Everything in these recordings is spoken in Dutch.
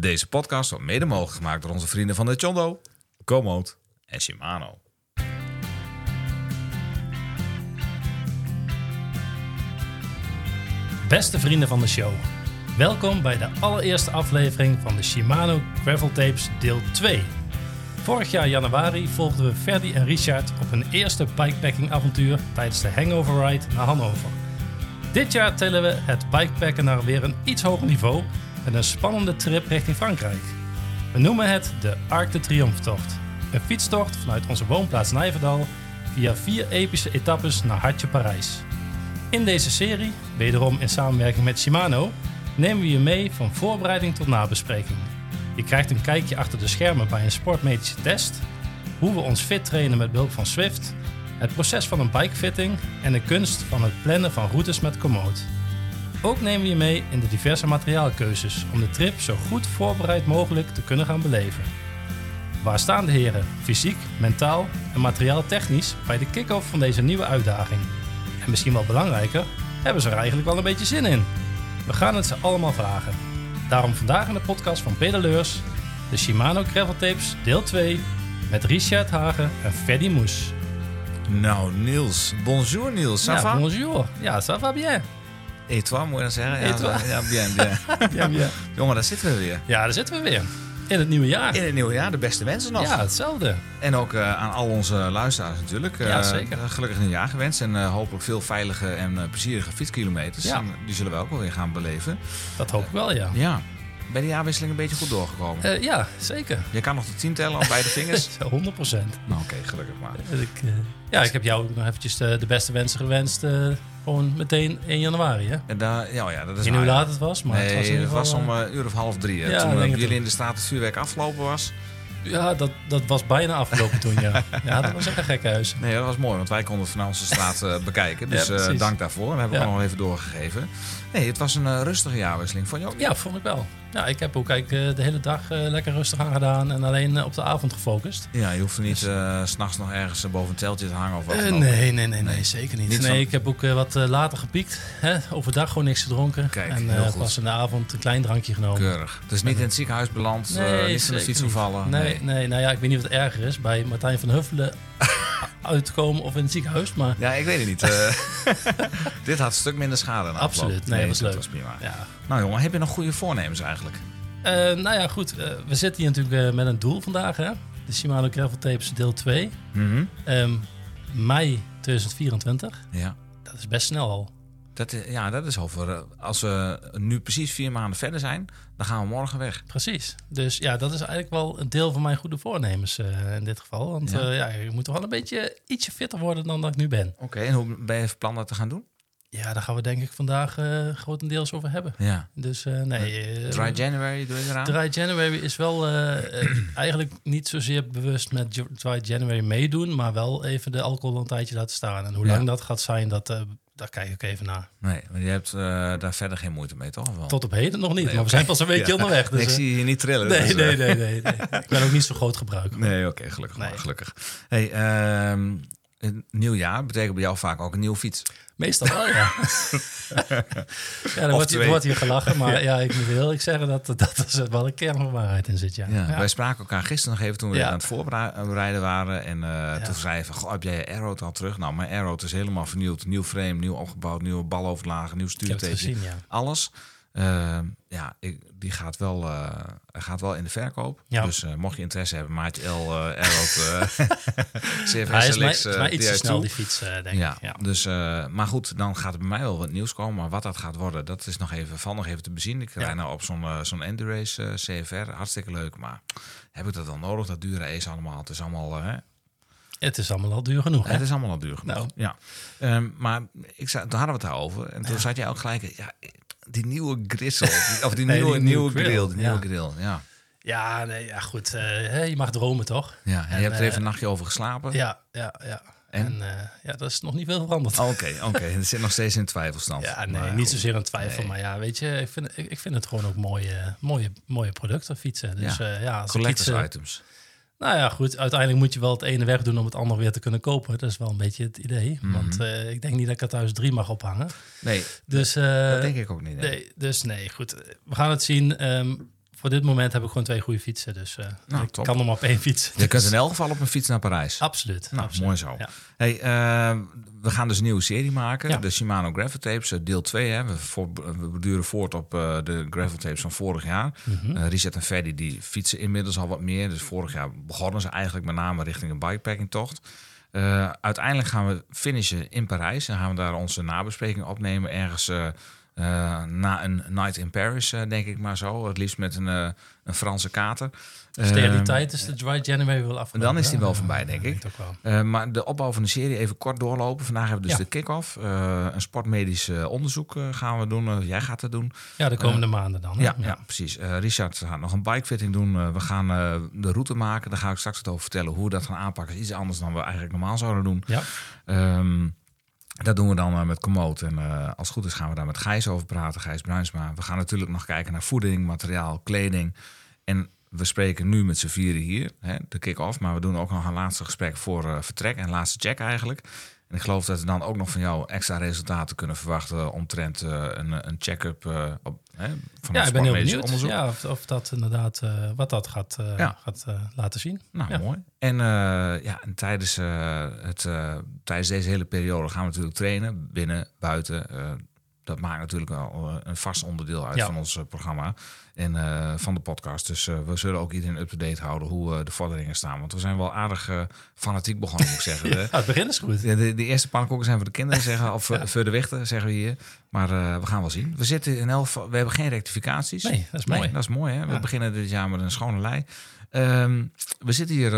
Deze podcast wordt mede mogelijk gemaakt door onze vrienden van de Chondo, Komoot en Shimano. Beste vrienden van de show, welkom bij de allereerste aflevering van de Shimano Gravel Tapes deel 2. Vorig jaar januari volgden we Ferdy en Richard op hun eerste bikepacking avontuur tijdens de Hangover Ride naar Hannover. Dit jaar tellen we het bikepacken naar weer een iets hoger niveau met een spannende trip richting Frankrijk. We noemen het de Arc de Triomphe-tocht. Een fietstocht vanuit onze woonplaats Nijverdal via vier epische etappes naar Hartje Parijs. In deze serie, wederom in samenwerking met Shimano, nemen we je mee van voorbereiding tot nabespreking. Je krijgt een kijkje achter de schermen bij een sportmedische test, hoe we ons fit trainen met behulp van Swift, het proces van een bikefitting en de kunst van het plannen van routes met Komoot. Ook nemen we je mee in de diverse materiaalkeuzes om de trip zo goed voorbereid mogelijk te kunnen gaan beleven. Waar staan de heren, fysiek, mentaal en materiaaltechnisch bij de kick-off van deze nieuwe uitdaging? En misschien wel belangrijker, hebben ze er eigenlijk wel een beetje zin in? We gaan het ze allemaal vragen. Daarom vandaag in de podcast van Pedaleurs, de Shimano Gravel Tapes deel 2 met Richard Hagen en Freddy Moes. Nou, Niels. Bonjour, Niels. Ça Ja, va? bonjour. Ja, ça va bien. Et toi, moet je dan zeggen? Ja, ja, bien, bien. Jongen, daar zitten we weer. ja, daar zitten we weer. In het nieuwe jaar. In het nieuwe jaar, de beste wensen nog. Ja, hetzelfde. En ook eh, aan al onze luisteraars natuurlijk. Ja, Eh, zeker. gelukkig nieuwjaar gewenst. En eh, hopelijk veel veilige en eh, plezierige fietskilometers. Ja. En die zullen we ook wel weer gaan beleven. Dat hoop ik wel, ja. Ja. Bij de jaarwisseling een beetje goed doorgekomen. Eh, ja, zeker. Je kan nog tot tien tellen op beide vingers. 100 procent. nou, oké, gelukkig maar. Ik, eh, ja, ik heb jou ook nog eventjes de, de beste wensen gewenst. eh, gewoon meteen 1 januari, hè? Ik En daar, ja, ja, dat is weet niet hoe laat het was, maar nee, het was in ieder het was geval... om een uur of half drie. hè. Ja, toen ik het jullie in de straat het vuurwerk afgelopen was. ja, dat, dat was bijna afgelopen toen, ja. Ja, dat was echt een gek huis. Nee, dat was mooi, want wij konden het van onze straat bekijken. Dus dank daarvoor. Dat hebben we Ja. ook nog even doorgegeven. Nee, het was een eh, rustige jaarwisseling. Vond je ook? Ja, vond ik wel. Ja, ik heb ook eigenlijk eh, de hele dag eh, lekker rustig aan gedaan en alleen op de avond gefocust. Ja, je hoeft er niet eh, s s'nachts nog ergens boven een teltje te hangen of wat nee, nee, nee, nee, zeker niet. Niet nee, van- ik heb ook wat later gepiekt. Hè? Overdag gewoon niks gedronken. Kijk, en heel goed. pas in de avond een klein drankje genomen. Keurig. Dus niet in het ziekenhuis beland, eh, niet van de fiets gevallen. Nee, nee, nou ja, ik weet niet wat erger is. Bij Martijn van Huffelen uitkomen of in het ziekenhuis. Maar Ja, ik weet het niet. eh. dit had een stuk minder schade. na Absoluut. Nee, dat was dat leuk. was prima. ja. Nou jongen, heb je nog goede voornemens eigenlijk? Eh, nou ja, goed. eh, we zitten hier natuurlijk met een doel vandaag. Hè? De Shimano Gravel Tapes deel 2. Mhm. Ehm, mei 2024. Ja. Dat is best snel al. Dat, ja, dat is over. eh, Als we nu precies vier maanden verder zijn, dan gaan we morgen weg. Precies. Dus ja, dat is eigenlijk wel een deel van mijn goede voornemens eh, in dit geval. Want Ja. ja. ja, je moet toch wel een beetje ietsje fitter worden dan dat ik nu ben. Oké, en hoe ben je van plan dat te gaan doen? Ja, daar gaan we denk ik vandaag eh, grotendeels over hebben. Ja. Dus eh, nee. eh, Dry January doe je eraan? Dry January is wel eh, eh, eigenlijk niet zozeer bewust met Dry January meedoen, maar wel even de alcohol een tijdje laten staan. En hoe Ja. lang dat gaat zijn, dat, eh, daar kijk ik even naar. Nee, maar je hebt eh, daar verder geen moeite mee, toch? Tot op heden nog niet, maar we zijn pas een weekje Ja. onderweg. Dus, ik eh, zie je niet trillen. nee, dus, nee, eh, nee, nee, nee. Ik ben ook niet zo groot gebruiker. Nee, oké, gelukkig. maar, gelukkig. Hey, ehm, een nieuw jaar betekent bij jou vaak ook een nieuwe fiets. Meestal wel, ja. ja, er wordt, hier- twee. er wordt hier gelachen, maar ja. ik moet heel eerlijk zeggen dat dat er wel een kern van waarheid in zit, ja. Ja. Wij spraken elkaar gisteren nog even toen we aan het voorbereiden waren. En eh, toen zei je van, goh, heb jij je al terug? Nou, mijn Aeroot is helemaal vernieuwd. Nieuw frame, nieuw opgebouwd, nieuwe baloverlagen, nieuw Ik stuurteken. gezien, ja. Alles. Eh, ja, ik, die gaat wel, eh, gaat wel in de verkoop. Ja. Dus eh, mocht je interesse hebben, maatje L, Aeroot, eh CFS Hij is is eh, iets te DS2. snel, die fiets, denk Ja, ik. Ja. Dus, maar goed, dan gaat er bij mij wel wat nieuws komen. Maar wat dat gaat worden, dat is nog even, van nog even te bezien. Ik Ja. rijd nou op zo'n zo'n Endurace CFR, hartstikke leuk. Maar heb ik dat dan nodig, dat dure ace allemaal? Het is allemaal, hè? Het is allemaal al duur genoeg, hè? het is allemaal al duur genoeg. Nou. Ja. Ehm, maar ik zei, toen hadden we het daarover. En toen zat jij ook gelijk, ja, die nieuwe grissel, of die Nee, nieuwe, die nieuwe grill, grill, die ja. nieuwe grill, ja. Ja, nee, ja goed. eh, je mag dromen, toch? Ja, en, En, je hebt er eh, even een nachtje over geslapen. Ja, ja, ja. En? En, eh, ja, dat is nog niet veel veranderd. Oh, Oké, oké. Het zit nog steeds in twijfelstand. ja, nee, Maar niet zozeer een twijfel. Nee. Maar ja, weet je, ik vind, ik, ik vind het gewoon ook mooie, mooie, mooie producten, fietsen. Dus Ja. ja, ja als eh, items. Nou ja, goed. Uiteindelijk moet je wel het ene wegdoen om het andere weer te kunnen kopen. Dat is wel een beetje het idee. Mhm. Want eh, ik denk niet dat ik er thuis drie mag ophangen. Nee, Dus, eh, dat denk ik ook niet. nee. nee, dus nee, goed. We gaan het zien. Ehm, voor dit moment heb ik gewoon twee goede fietsen. Dus eh, Nou, ik top. kan hem op één fiets. Je kunt in elk geval op een fiets naar Parijs. Absoluut. Nou, absoluut. mooi zo. Ja. Hey, eh, we gaan dus een nieuwe serie maken. Ja. De Shimano Gravel Tapes, eh, deel 2. Hè. We, voor, we beduren voort op de Gravel Tapes van vorig jaar. Eh, Richard en Freddy die fietsen inmiddels al wat meer. Dus vorig jaar begonnen ze eigenlijk met name richting een bikepacking tocht. Eh, uiteindelijk gaan we finishen in Parijs. En gaan we daar onze nabespreking opnemen. Ergens eh, na een night in Paris, eh, denk ik maar zo. Het liefst met een, eh, een Franse kater. Dus tegen die Ehm, tijd is de Dry January wel afgelopen. dan is die wel voorbij, denk Ja, ik. maar de opbouw van de serie even kort doorlopen. Vandaag hebben we dus Ja. de kick-off. Een sportmedisch onderzoek gaan we doen. Jij gaat het doen. Ja, de komende maanden dan. Ja, ja. precies. Richard gaat nog een bikefitting doen. We gaan de route maken. Daar ga ik straks het over vertellen. Hoe we dat gaan aanpakken is iets anders dan we eigenlijk normaal zouden doen. Ja. Ehm, dat doen we dan eh, met Komoot. En eh, als het goed is gaan we daar met Gijs over praten. Gijs Bruinsma. We gaan natuurlijk nog kijken naar voeding, materiaal, kleding. En we spreken nu met z'n vieren hier, hè, de kick-off. Maar we doen ook nog een laatste gesprek voor eh, vertrek. En laatste check eigenlijk. En ik geloof dat we dan ook nog van jou extra resultaten kunnen verwachten... omtrent eh, een, een check-up eh, op, hè, van Ja, ik ben heel benieuwd onderzoek. ja, of, of dat inderdaad, eh, wat dat gaat, Ja. gaat laten zien. Nou, Ja. mooi. En, ja, en tijdens, het, tijdens deze hele periode gaan we natuurlijk trainen. Binnen, buiten. dat maakt natuurlijk wel een vast onderdeel uit Ja. van ons programma. En eh, van de podcast. Dus eh, we zullen ook iedereen up-to-date houden hoe eh, de vorderingen staan. Want we zijn wel aardig fanatiek begonnen, moet ik zeggen. Ja, het begin is goed. de, de, de eerste pannenkoeken zijn voor de kinderen, zeggen, of voor de wichten, zeggen we hier. Maar we gaan wel zien. We zitten in geval- we hebben geen rectificaties. Nee, dat is Nee, mooi. dat is mooi. Hè? We Ja. beginnen dit jaar met een schone lei. Ehm, we zitten hier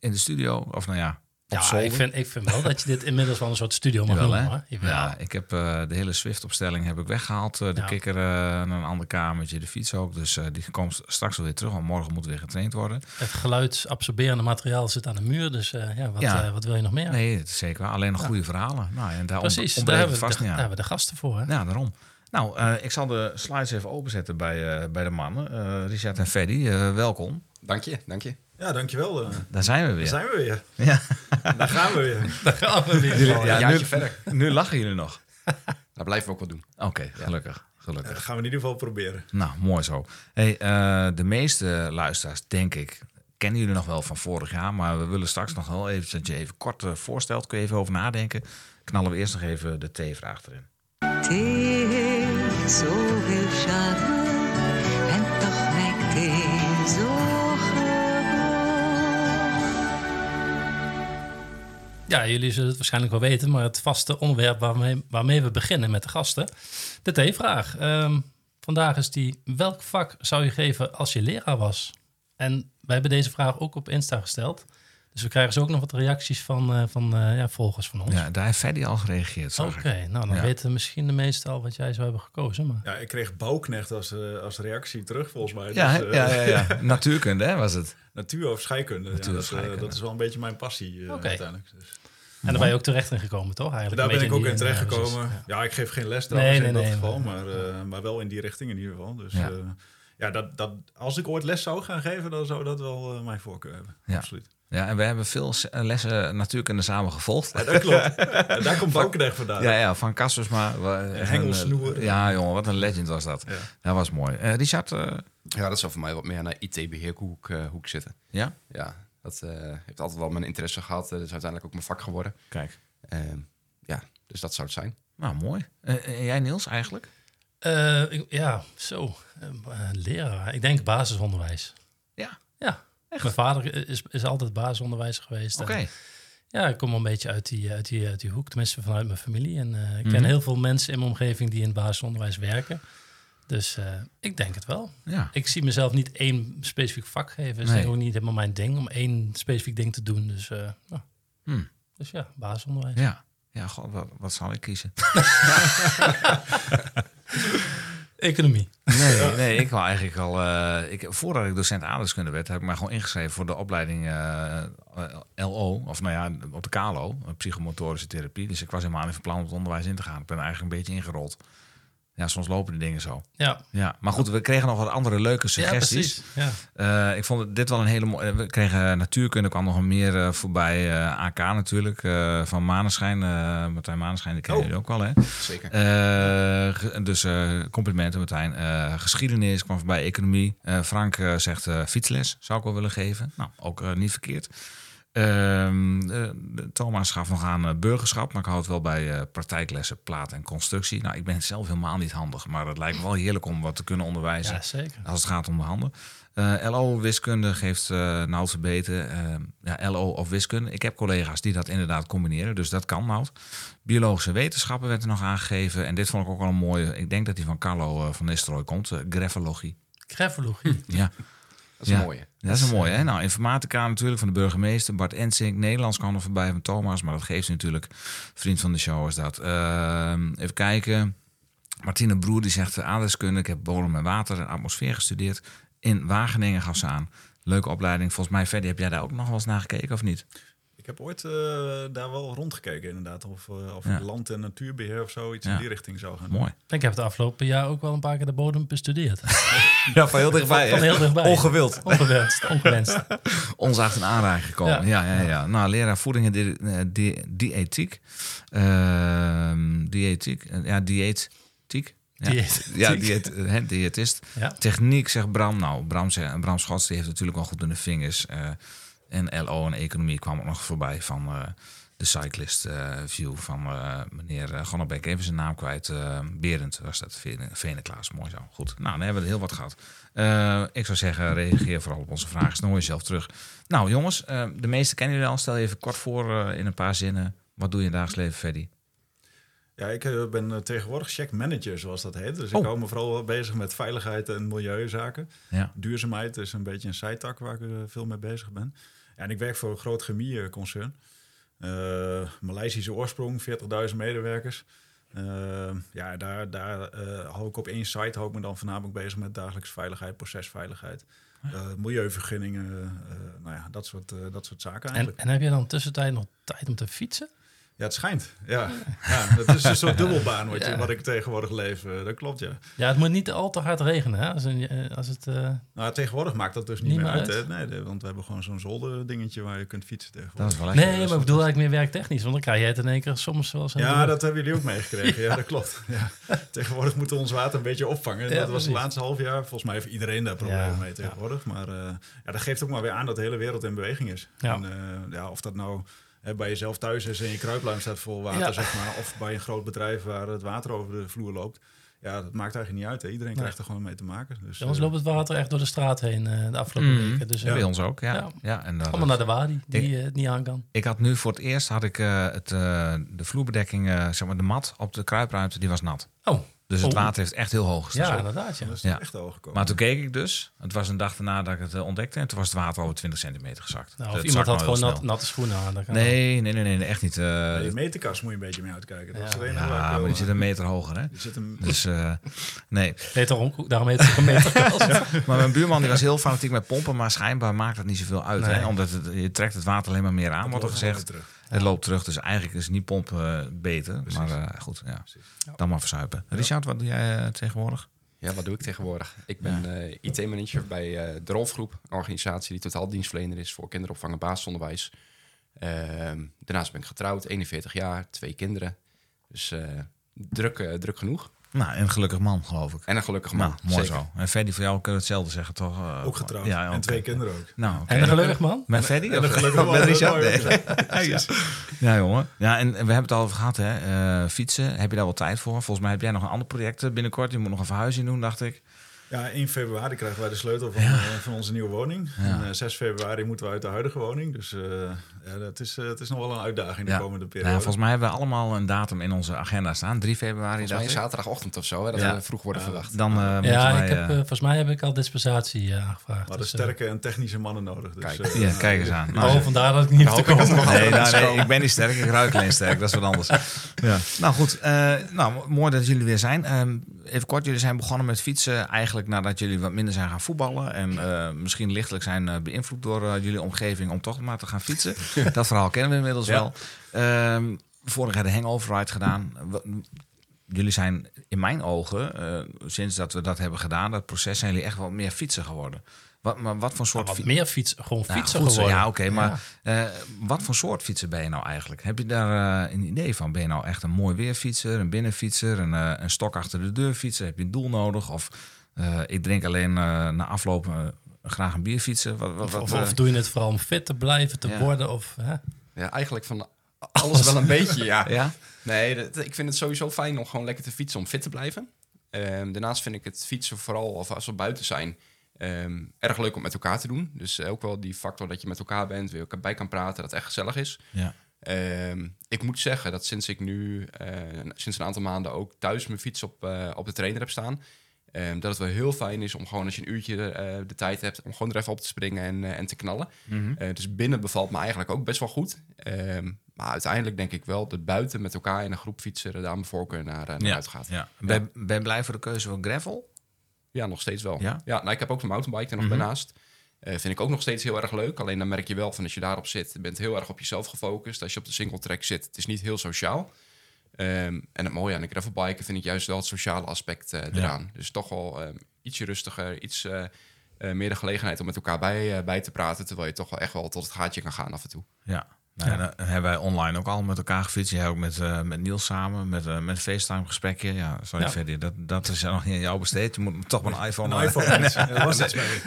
in de studio, of nou ja, Ja, ik vind, ik vind wel dat je dit inmiddels wel een soort studio mag Jawel, noemen. hè? Ja, ik heb eh, de hele Swift-opstelling heb ik weggehaald. Eh, de Ja. kikker eh, naar een ander kamertje, de fiets ook. Dus eh, die komt straks wel weer terug, want morgen moet weer getraind worden. Het geluidsabsorberende materiaal zit aan de muur. Dus eh, ja, wat, Ja. eh, wat wil je nog meer? Nee, is zeker waar. Alleen nog goede verhalen. Nou, en daar Precies, daar hebben, vast de, niet daar hebben we de gasten voor. Hè? Ja, daarom. Nou, eh, ik zal de slides even openzetten bij, eh, bij de mannen. Eh, Richard en Freddy, eh, welkom. Dank je, dank je. Ja, dankjewel. eh. Daar zijn we Daar weer. zijn we weer. Ja. Daar gaan we weer. Daar gaan we weer. Jullie- voor. ja, nu- verder. Nu lachen jullie nog. Dat blijven we ook wel doen. Oké, gelukkig. Dat gelukkig. gaan we in ieder geval proberen. Nou, mooi zo. Hey, eh, de meeste luisteraars, denk ik, kennen jullie nog wel van vorig jaar. Maar we willen straks nog wel even dat je even kort eh, voorstelt. Kun je even over nadenken. Knallen we eerst nog even de T-vraag erin. Zoveel Ja, jullie zullen het waarschijnlijk wel weten, maar het vaste onderwerp waarmee, waarmee we beginnen met de gasten. De T-vraag. Ehm, vandaag is die, welk vak zou je geven als je leraar was? En wij hebben deze vraag ook op Insta gesteld. Dus we krijgen zo ook nog wat reacties van, eh, van eh, ja, volgers van ons. Ja, daar heeft Freddy al gereageerd, Oké, nou dan Ja. weten misschien de meesten al wat jij zou hebben gekozen. Maar... Ja, ik kreeg bouwknecht als, eh, als reactie terug volgens mij. Ja, Dus, eh, ja, ja, ja. Natuurkunde, hè, was het? Natuur of scheikunde. Natuur of dat, scheikunde. dat is wel een beetje mijn passie eh, Oké. uiteindelijk. Dus. En daar ben je ook terecht in gekomen, toch? Eigenlijk Daar ben ik ook in die- terecht gekomen. Ja. Ja, ik geef geen les trouwens Nee, in nee, dat nee, geval, maar- maar, eh, maar wel in die richting in ieder geval. Dus Ja. ja, ja dat, dat, als ik ooit les zou gaan geven, dan zou dat wel eh, mijn voorkeur hebben. Ja. Absoluut. Ja, en we hebben veel s- eh, lessen natuurkunde samen gevolgd. Ja, dat klopt. En daar komt bouwknecht vandaan. Ja, ja, van Kaspersma. we- hengelsnoer. eh, Ja, jongen, wat een legend was dat. Ja. Dat was mooi. Eh, Richard, eh, Ja, dat zou voor mij wat meer naar IT-beheerhoek eh, hoek zitten. ja? Ja, dat eh, heeft altijd wel mijn interesse gehad. Eh, dat is uiteindelijk ook mijn vak geworden. Kijk. Ehm, ja, dus dat zou het zijn. Nou, mooi. Eh, en jij, Niels, eigenlijk? Eh, ik- ja, zo. Eh, leraar. Ik denk basisonderwijs. Ja. Ja. Mijn vader is, is altijd basisonderwijzer geweest. Oké. Ja, ik kom wel een beetje uit die, uit die, uit die hoek, tenminste vanuit mijn familie. En eh, ik Mhm. ken heel veel mensen in mijn omgeving die in het basisonderwijs werken. Dus eh, ik denk het wel. Ja. Ik zie mezelf niet één specifiek vak geven. Het is Nee. ook niet helemaal mijn ding om één specifiek ding te doen. Dus, eh, nou. Hm. dus ja, basisonderwijs. Ja. Ja, god, wat, wat zal ik kiezen? Economie. Nee, nee, ik wou eigenlijk al... eh, ik, voordat ik docent aardrijkskunde werd, heb ik mij gewoon ingeschreven voor de opleiding LO. Of nou ja, op de KLO, eh, psychomotorische therapie. Dus ik was helemaal niet van plan om het onderwijs in te gaan. Ik ben eigenlijk een beetje ingerold. Ja, soms lopen de dingen zo. Ja, Ja, maar goed, we kregen nog wat andere leuke ja suggesties. precies. Ja. Eh, ik vond het- dit wel een hele mooie. We kregen natuurkunde, kwam nog een meer eh, voorbij. eh, AK natuurlijk, eh, van Maneschijn. eh Martijn Maneschijn, die kennen Oh. jullie ook wel, hè? Zeker. Eh, dus eh, complimenten, Martijn. Eh, geschiedenis kwam voorbij, economie. Eh, Frank zegt eh, fietsles, zou ik wel willen geven. Nou, ook niet verkeerd. Ehm, eh, Thomas gaf nog aan eh, burgerschap, maar ik hou het wel bij eh, praktijklessen, plaat en constructie. Nou, ik ben zelf helemaal niet handig, maar het lijkt me wel heerlijk om wat te kunnen onderwijzen ja, zeker. als het gaat om de handen. Eh, LO wiskunde geeft uh, Nout verbeten. Eh, ja, LO of wiskunde. Ik heb collega's die dat inderdaad combineren, dus dat kan Nout. Biologische wetenschappen werd er nog aangegeven. En dit vond ik ook wel een mooie. Ik denk dat die van Carlo van Nistelrooy komt. greffologie. Greffologie. Ja, Dat is een Ja. mooie. Dat is een mooie. Hè? Nou, informatica natuurlijk van de burgemeester. Bart Ensink. Nederlands kwam er voorbij van Thomas. Maar dat geeft ze natuurlijk. Vriend van de show is dat. Ehm, even kijken. Martine Broer die zegt eh, aardrijkskunde. Ik heb bodem en water en atmosfeer gestudeerd. In Wageningen gaf ze aan. Leuke opleiding. Volgens mij, Ferdy, heb jij daar ook nog wel eens naar gekeken of niet? Ik heb ooit eh, daar wel rondgekeken inderdaad. Of, eh, of Ja. land- en natuurbeheer of zo iets Ja. in die richting zou gaan doen. Mooi. Ik heb het afgelopen jaar ook wel een paar keer de bodem bestudeerd. Ja, van heel dichtbij. Van heel dichtbij. Ongewild. Ongewenst, ongewenst. Ons achter een aanraking gekomen. Ja, ja, ja. Nou, leraar voeding en di eh, di diëtiek. Ehm diëtiek. Eh, Ja, dieetiek. Ja. Diëtiek. Ja, dieet, hè, diëtist. Ja. Techniek, zegt Bram. Nou, Bram, zegt, Bram Schots die heeft natuurlijk wel goed in de vingers. En LO en economie kwam ook nog voorbij van eh, de cyclist eh, view van eh, meneer uh, Gonnebek. Even zijn naam kwijt. Berend was dat. Vene- Veneklaas. Mooi zo. Goed. Nou, dan hebben we er heel wat gehad. Eh, ik zou zeggen, reageer vooral op onze vragen. Snoor jezelf terug. Nou, jongens, de meeste kennen jullie al. Stel je even kort voor in een paar zinnen. Wat doe je in dagelijks leven, Freddy? Ja, ik ben tegenwoordig check manager, zoals dat heet. Dus ik Oh. hou me vooral bezig met veiligheid en milieuzaken. Ja. Duurzaamheid is een beetje een zijtak waar ik veel mee bezig ben. En ik werk voor een groot chemieconcern. Eh Maleisische oorsprong, 40.000 medewerkers. Eh, ja, daar, daar eh, hou ik op één site hou ik me dan voornamelijk bezig met dagelijkse veiligheid, procesveiligheid, milieuvergunningen, nou ja, dat soort, dat soort zaken En, eigenlijk. en heb je dan tussentijd nog tijd om te fietsen? Ja, het schijnt. Ja, ja het is een soort dubbelbaan wat, je, Ja. wat ik tegenwoordig leef. eh, dat klopt, ja. Ja, het moet niet al te hard regenen. Hè? Als, een, eh, als het, eh, Nou, tegenwoordig maakt dat dus niet, Niet meer uit. uit. Hè? Nee, want we hebben gewoon zo'n zolderdingetje waar je kunt fietsen Dat tegenwoordig. is wel nee, maar ik bedoel eigenlijk meer werktechnisch. Want dan krijg je het in één keer soms wel eens... Ja, dat hebben jullie ook meegekregen. Ja, dat klopt. Ja. Tegenwoordig moeten we ons water een beetje opvangen. Ja, dat was het laatste half jaar. Volgens mij heeft iedereen daar problemen Ja, mee tegenwoordig. Maar eh, ja, dat geeft ook maar weer aan dat de hele wereld in beweging is. Ja. En, eh, ja, of dat nou bij jezelf thuis is en je kruipluim staat vol water, Ja. zeg maar. Of bij een groot bedrijf waar het water over de vloer loopt. Ja, dat maakt eigenlijk niet uit. Hè. Iedereen Nee. krijgt er gewoon mee te maken. Dus, Bij ons eh, loopt het water echt door de straat heen eh, de afgelopen Mm. weken. Dus eh, Bij ons ook, ja. Ja. ja. en dat, allemaal naar de wadi, die het niet aan kan. Ik had nu voor het eerst had ik eh, het, eh, de vloerbedekking, eh, zeg maar de mat op de kruipruimte, die was nat. Oh, Dus het water heeft echt heel hoog gestaan. ja, inderdaad. Ja. dat is Ja. echt hoog gekomen. Maar toen keek ik dus, het was een dag daarna dat ik het eh, ontdekte, en toen was het water over 20 centimeter gezakt. Nou, of iemand had gewoon nat, natte schoenen aan. Nee, nee, nee, nee, nee, echt niet. eh, Ja, die meterkast moet je een beetje mee uitkijken. Dat Ja. is ja, maar die zit eh, een meter hoger, hè? die zit hem, Dus eh, nee. Nee, daarom, daarom heet het een meterkast. Maar mijn buurman die was heel fanatiek met pompen, maar schijnbaar maakt dat niet zoveel uit. Nee. Hè? Omdat het, je trekt het water alleen maar meer aan, wordt er gezegd. Het loopt terug, dus eigenlijk is niet pompen eh, beter. Precies. Maar eh, goed, ja. Dan maar verzuipen. Richard, wat doe jij eh, tegenwoordig? Ja, wat doe ik tegenwoordig? Ik ben IT-manager bij eh, de Rolfgroep, een organisatie die totaal dienstverlener is voor kinderopvang en basisonderwijs. Ehm, daarnaast ben ik getrouwd, 41 jaar, twee kinderen. Dus eh, druk, druk genoeg. Nou, een gelukkig man, geloof ik. En een gelukkig man. Nou, mooi zeker. zo. En Ferdy, voor jou kunnen we hetzelfde zeggen, toch? Eh, Ook getrouwd. Ja, en twee kinderen ook. Nou, oké. En een gelukkig man. Met Ferdy? En een gelukkig man, met dat is Richard? mooi Nee. ja. ja, jongen. Ja, en we hebben het al over gehad, hè. Eh, fietsen, heb je daar wel tijd voor? Volgens mij heb jij nog een ander project binnenkort. Je moet nog een verhuizing doen, dacht ik. Ja, 1 februari krijgen wij de sleutel van, Ja. eh, van onze nieuwe woning. Ja. En eh, 6 februari moeten we uit de huidige woning. Dus eh, ja, dat is, eh, het is nog wel een uitdaging de Ja. komende Nou, periode. volgens mij hebben we allemaal een datum in onze agenda staan. 3 februari, dacht ik. zaterdagochtend of zo, hè, dat Ja. we vroeg worden Ja. verwacht. Dan eh Ja, wij... ik heb, eh, eh, volgens mij heb ik al dispensatie eh, aangevraagd. we hadden dus, eh, sterke en technische mannen nodig. Dus, Kijk. eh, ja, kijk eens aan. Nou, oh, vandaar dat ik niet hoef te komen. Nee, nou, nee, ik ben niet sterk. Ik ruik alleen sterk. Dat is wat anders. Ja. Nou goed, eh, nou, mooi dat jullie weer zijn. Ehm, even kort, jullie zijn begonnen met fietsen eigenlijk nadat jullie wat minder zijn gaan voetballen. En eh, misschien lichtelijk zijn eh, beïnvloed door eh, jullie omgeving om toch maar te gaan fietsen. dat verhaal kennen we inmiddels wel. Ehm, vorig jaar de hangover ride gedaan. Jullie zijn in mijn ogen, eh, sinds dat we dat hebben gedaan, dat proces, zijn jullie echt wel meer fietsen geworden. Wat, maar wat voor soort Wat fi- meer fiets, gewoon Ja, fietsen goed geworden. Ja, oké, maar eh, wat voor soort fietsen ben je nou eigenlijk? Heb je daar eh, een idee van? Ben je nou echt een mooi weerfietser, een binnenfietser, een, een stok achter de deur fietser? Heb je een doel nodig? Of ik drink alleen na afloop graag een bier fietsen? Wat, wat, Of, wat, of, eh, of doe je het vooral om fit te blijven, te Ja. worden? Of, hè? Ja, eigenlijk van alles wel een beetje, ja. ja? Nee, dat- ik vind het sowieso fijn om gewoon lekker te fietsen om fit te blijven. Ehm, daarnaast vind ik het fietsen vooral, of als we buiten zijn, ehm, erg leuk om met elkaar te doen. Dus eh, ook wel die factor dat je met elkaar bent, weer elkaar bij kan praten, dat het echt gezellig is. Ja. Ehm, ik moet zeggen dat sinds ik nu, eh, sinds een aantal maanden ook thuis mijn fiets op, eh, op de trainer heb staan, ehm, dat het wel heel fijn is om gewoon als je een uurtje eh, de tijd hebt, om gewoon er even op te springen en, eh, en te knallen. Mhm. Eh, dus binnen bevalt me eigenlijk ook best wel goed. Ehm, maar uiteindelijk denk ik wel dat buiten met elkaar in een groep fietsen, daar mijn voorkeur naar, naar Ja. uitgaat. Ja. Ben, ben je blij voor de keuze van gravel? Ja, nog steeds wel. Ja? Ja, nou, ik heb ook een mountainbike er nog Mhm. daarnaast. Eh, vind ik ook nog steeds heel erg leuk. Alleen dan merk je wel van als je daarop zit, je bent heel erg op jezelf gefocust. Als je op de single track zit, het is niet heel sociaal. Ehm, en het mooie aan de gravelbiken vind ik juist wel het sociale aspect eh, eraan. Dus toch wel ehm, ietsje rustiger, iets eh, eh, meer de gelegenheid om met elkaar bij, bij te praten. Terwijl je toch wel echt wel tot het gaatje kan gaan af en toe. Ja. Nou, ja, Dan hebben wij online ook al met elkaar gefietst. Jij ook met, eh, met Niels samen, met, eh, met FaceTime gesprekje. Ja, sorry Ja. Dat, dat is nog niet aan jou besteed. Je moet toch maar een iPhone Een iPhone.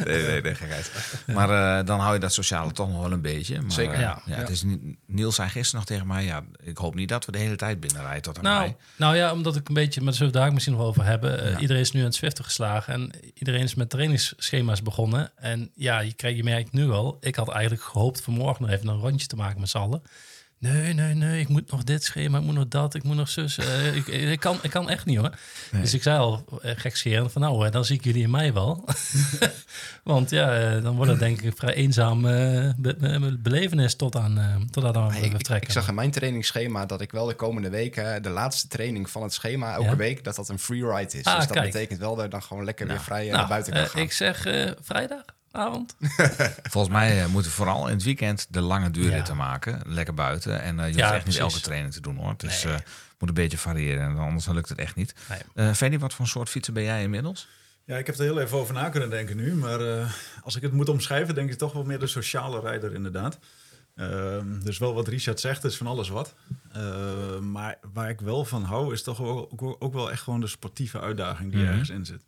Nee, nee, nee, gekheid. Maar eh, dan hou je dat sociale toch nog wel een beetje. Maar, Zeker. Ja. ja. Het is niet, Niels zei gisteren nog tegen mij, ja, ik hoop niet dat we de hele tijd binnenrijden tot aan Nou, mij. nou ja, omdat ik een beetje, maar daar zullen we daar misschien nog over hebben. Iedereen is nu aan het Zwiften geslagen en iedereen is met trainingsschema's begonnen. En ja, je, krijgt, je merkt nu al, ik had eigenlijk gehoopt vanmorgen nog even een rondje te maken met Nee, nee, nee, ik moet nog dit schema, ik moet nog dat, ik moet nog zus. eh, ik, ik, kan, ik kan echt niet hoor. Nee. Dus ik zei al uh, gekscherend van nou, eh, dan zie ik jullie in mei wel. Want ja, eh, dan wordt het denk ik een vrij eenzaam eh, be- be- belevenis tot aan, eh, tot aan we ik, vertrekken. ik zag in mijn trainingsschema dat ik wel de komende weken, de laatste training van het schema, elke Ja? week, dat dat een freeride is. Ah, dus dat kijk. betekent wel dat je dan gewoon lekker Nou, weer vrij eh, nou, naar buiten kan eh, gaan. ik zeg eh, vrijdagavond. Volgens mij eh, moeten we vooral in het weekend de lange duurritten Ja. maken. Lekker buiten. En eh, je Ja, hoeft echt niet elke training te doen hoor. Het is, Nee. eh, moet een beetje variëren, en anders dan lukt het echt niet. Nee. Eh Ferdy, wat voor soort fietser ben jij inmiddels? Ja, ik heb er heel even over na kunnen denken nu. Maar eh, als ik het moet omschrijven, denk ik toch wel meer de sociale rijder inderdaad. Ehm, dus wel wat Richard zegt, is van alles wat. Ehm, maar waar ik wel van hou, is toch ook, ook, ook wel echt gewoon de sportieve uitdaging die Mhm. ergens in zit.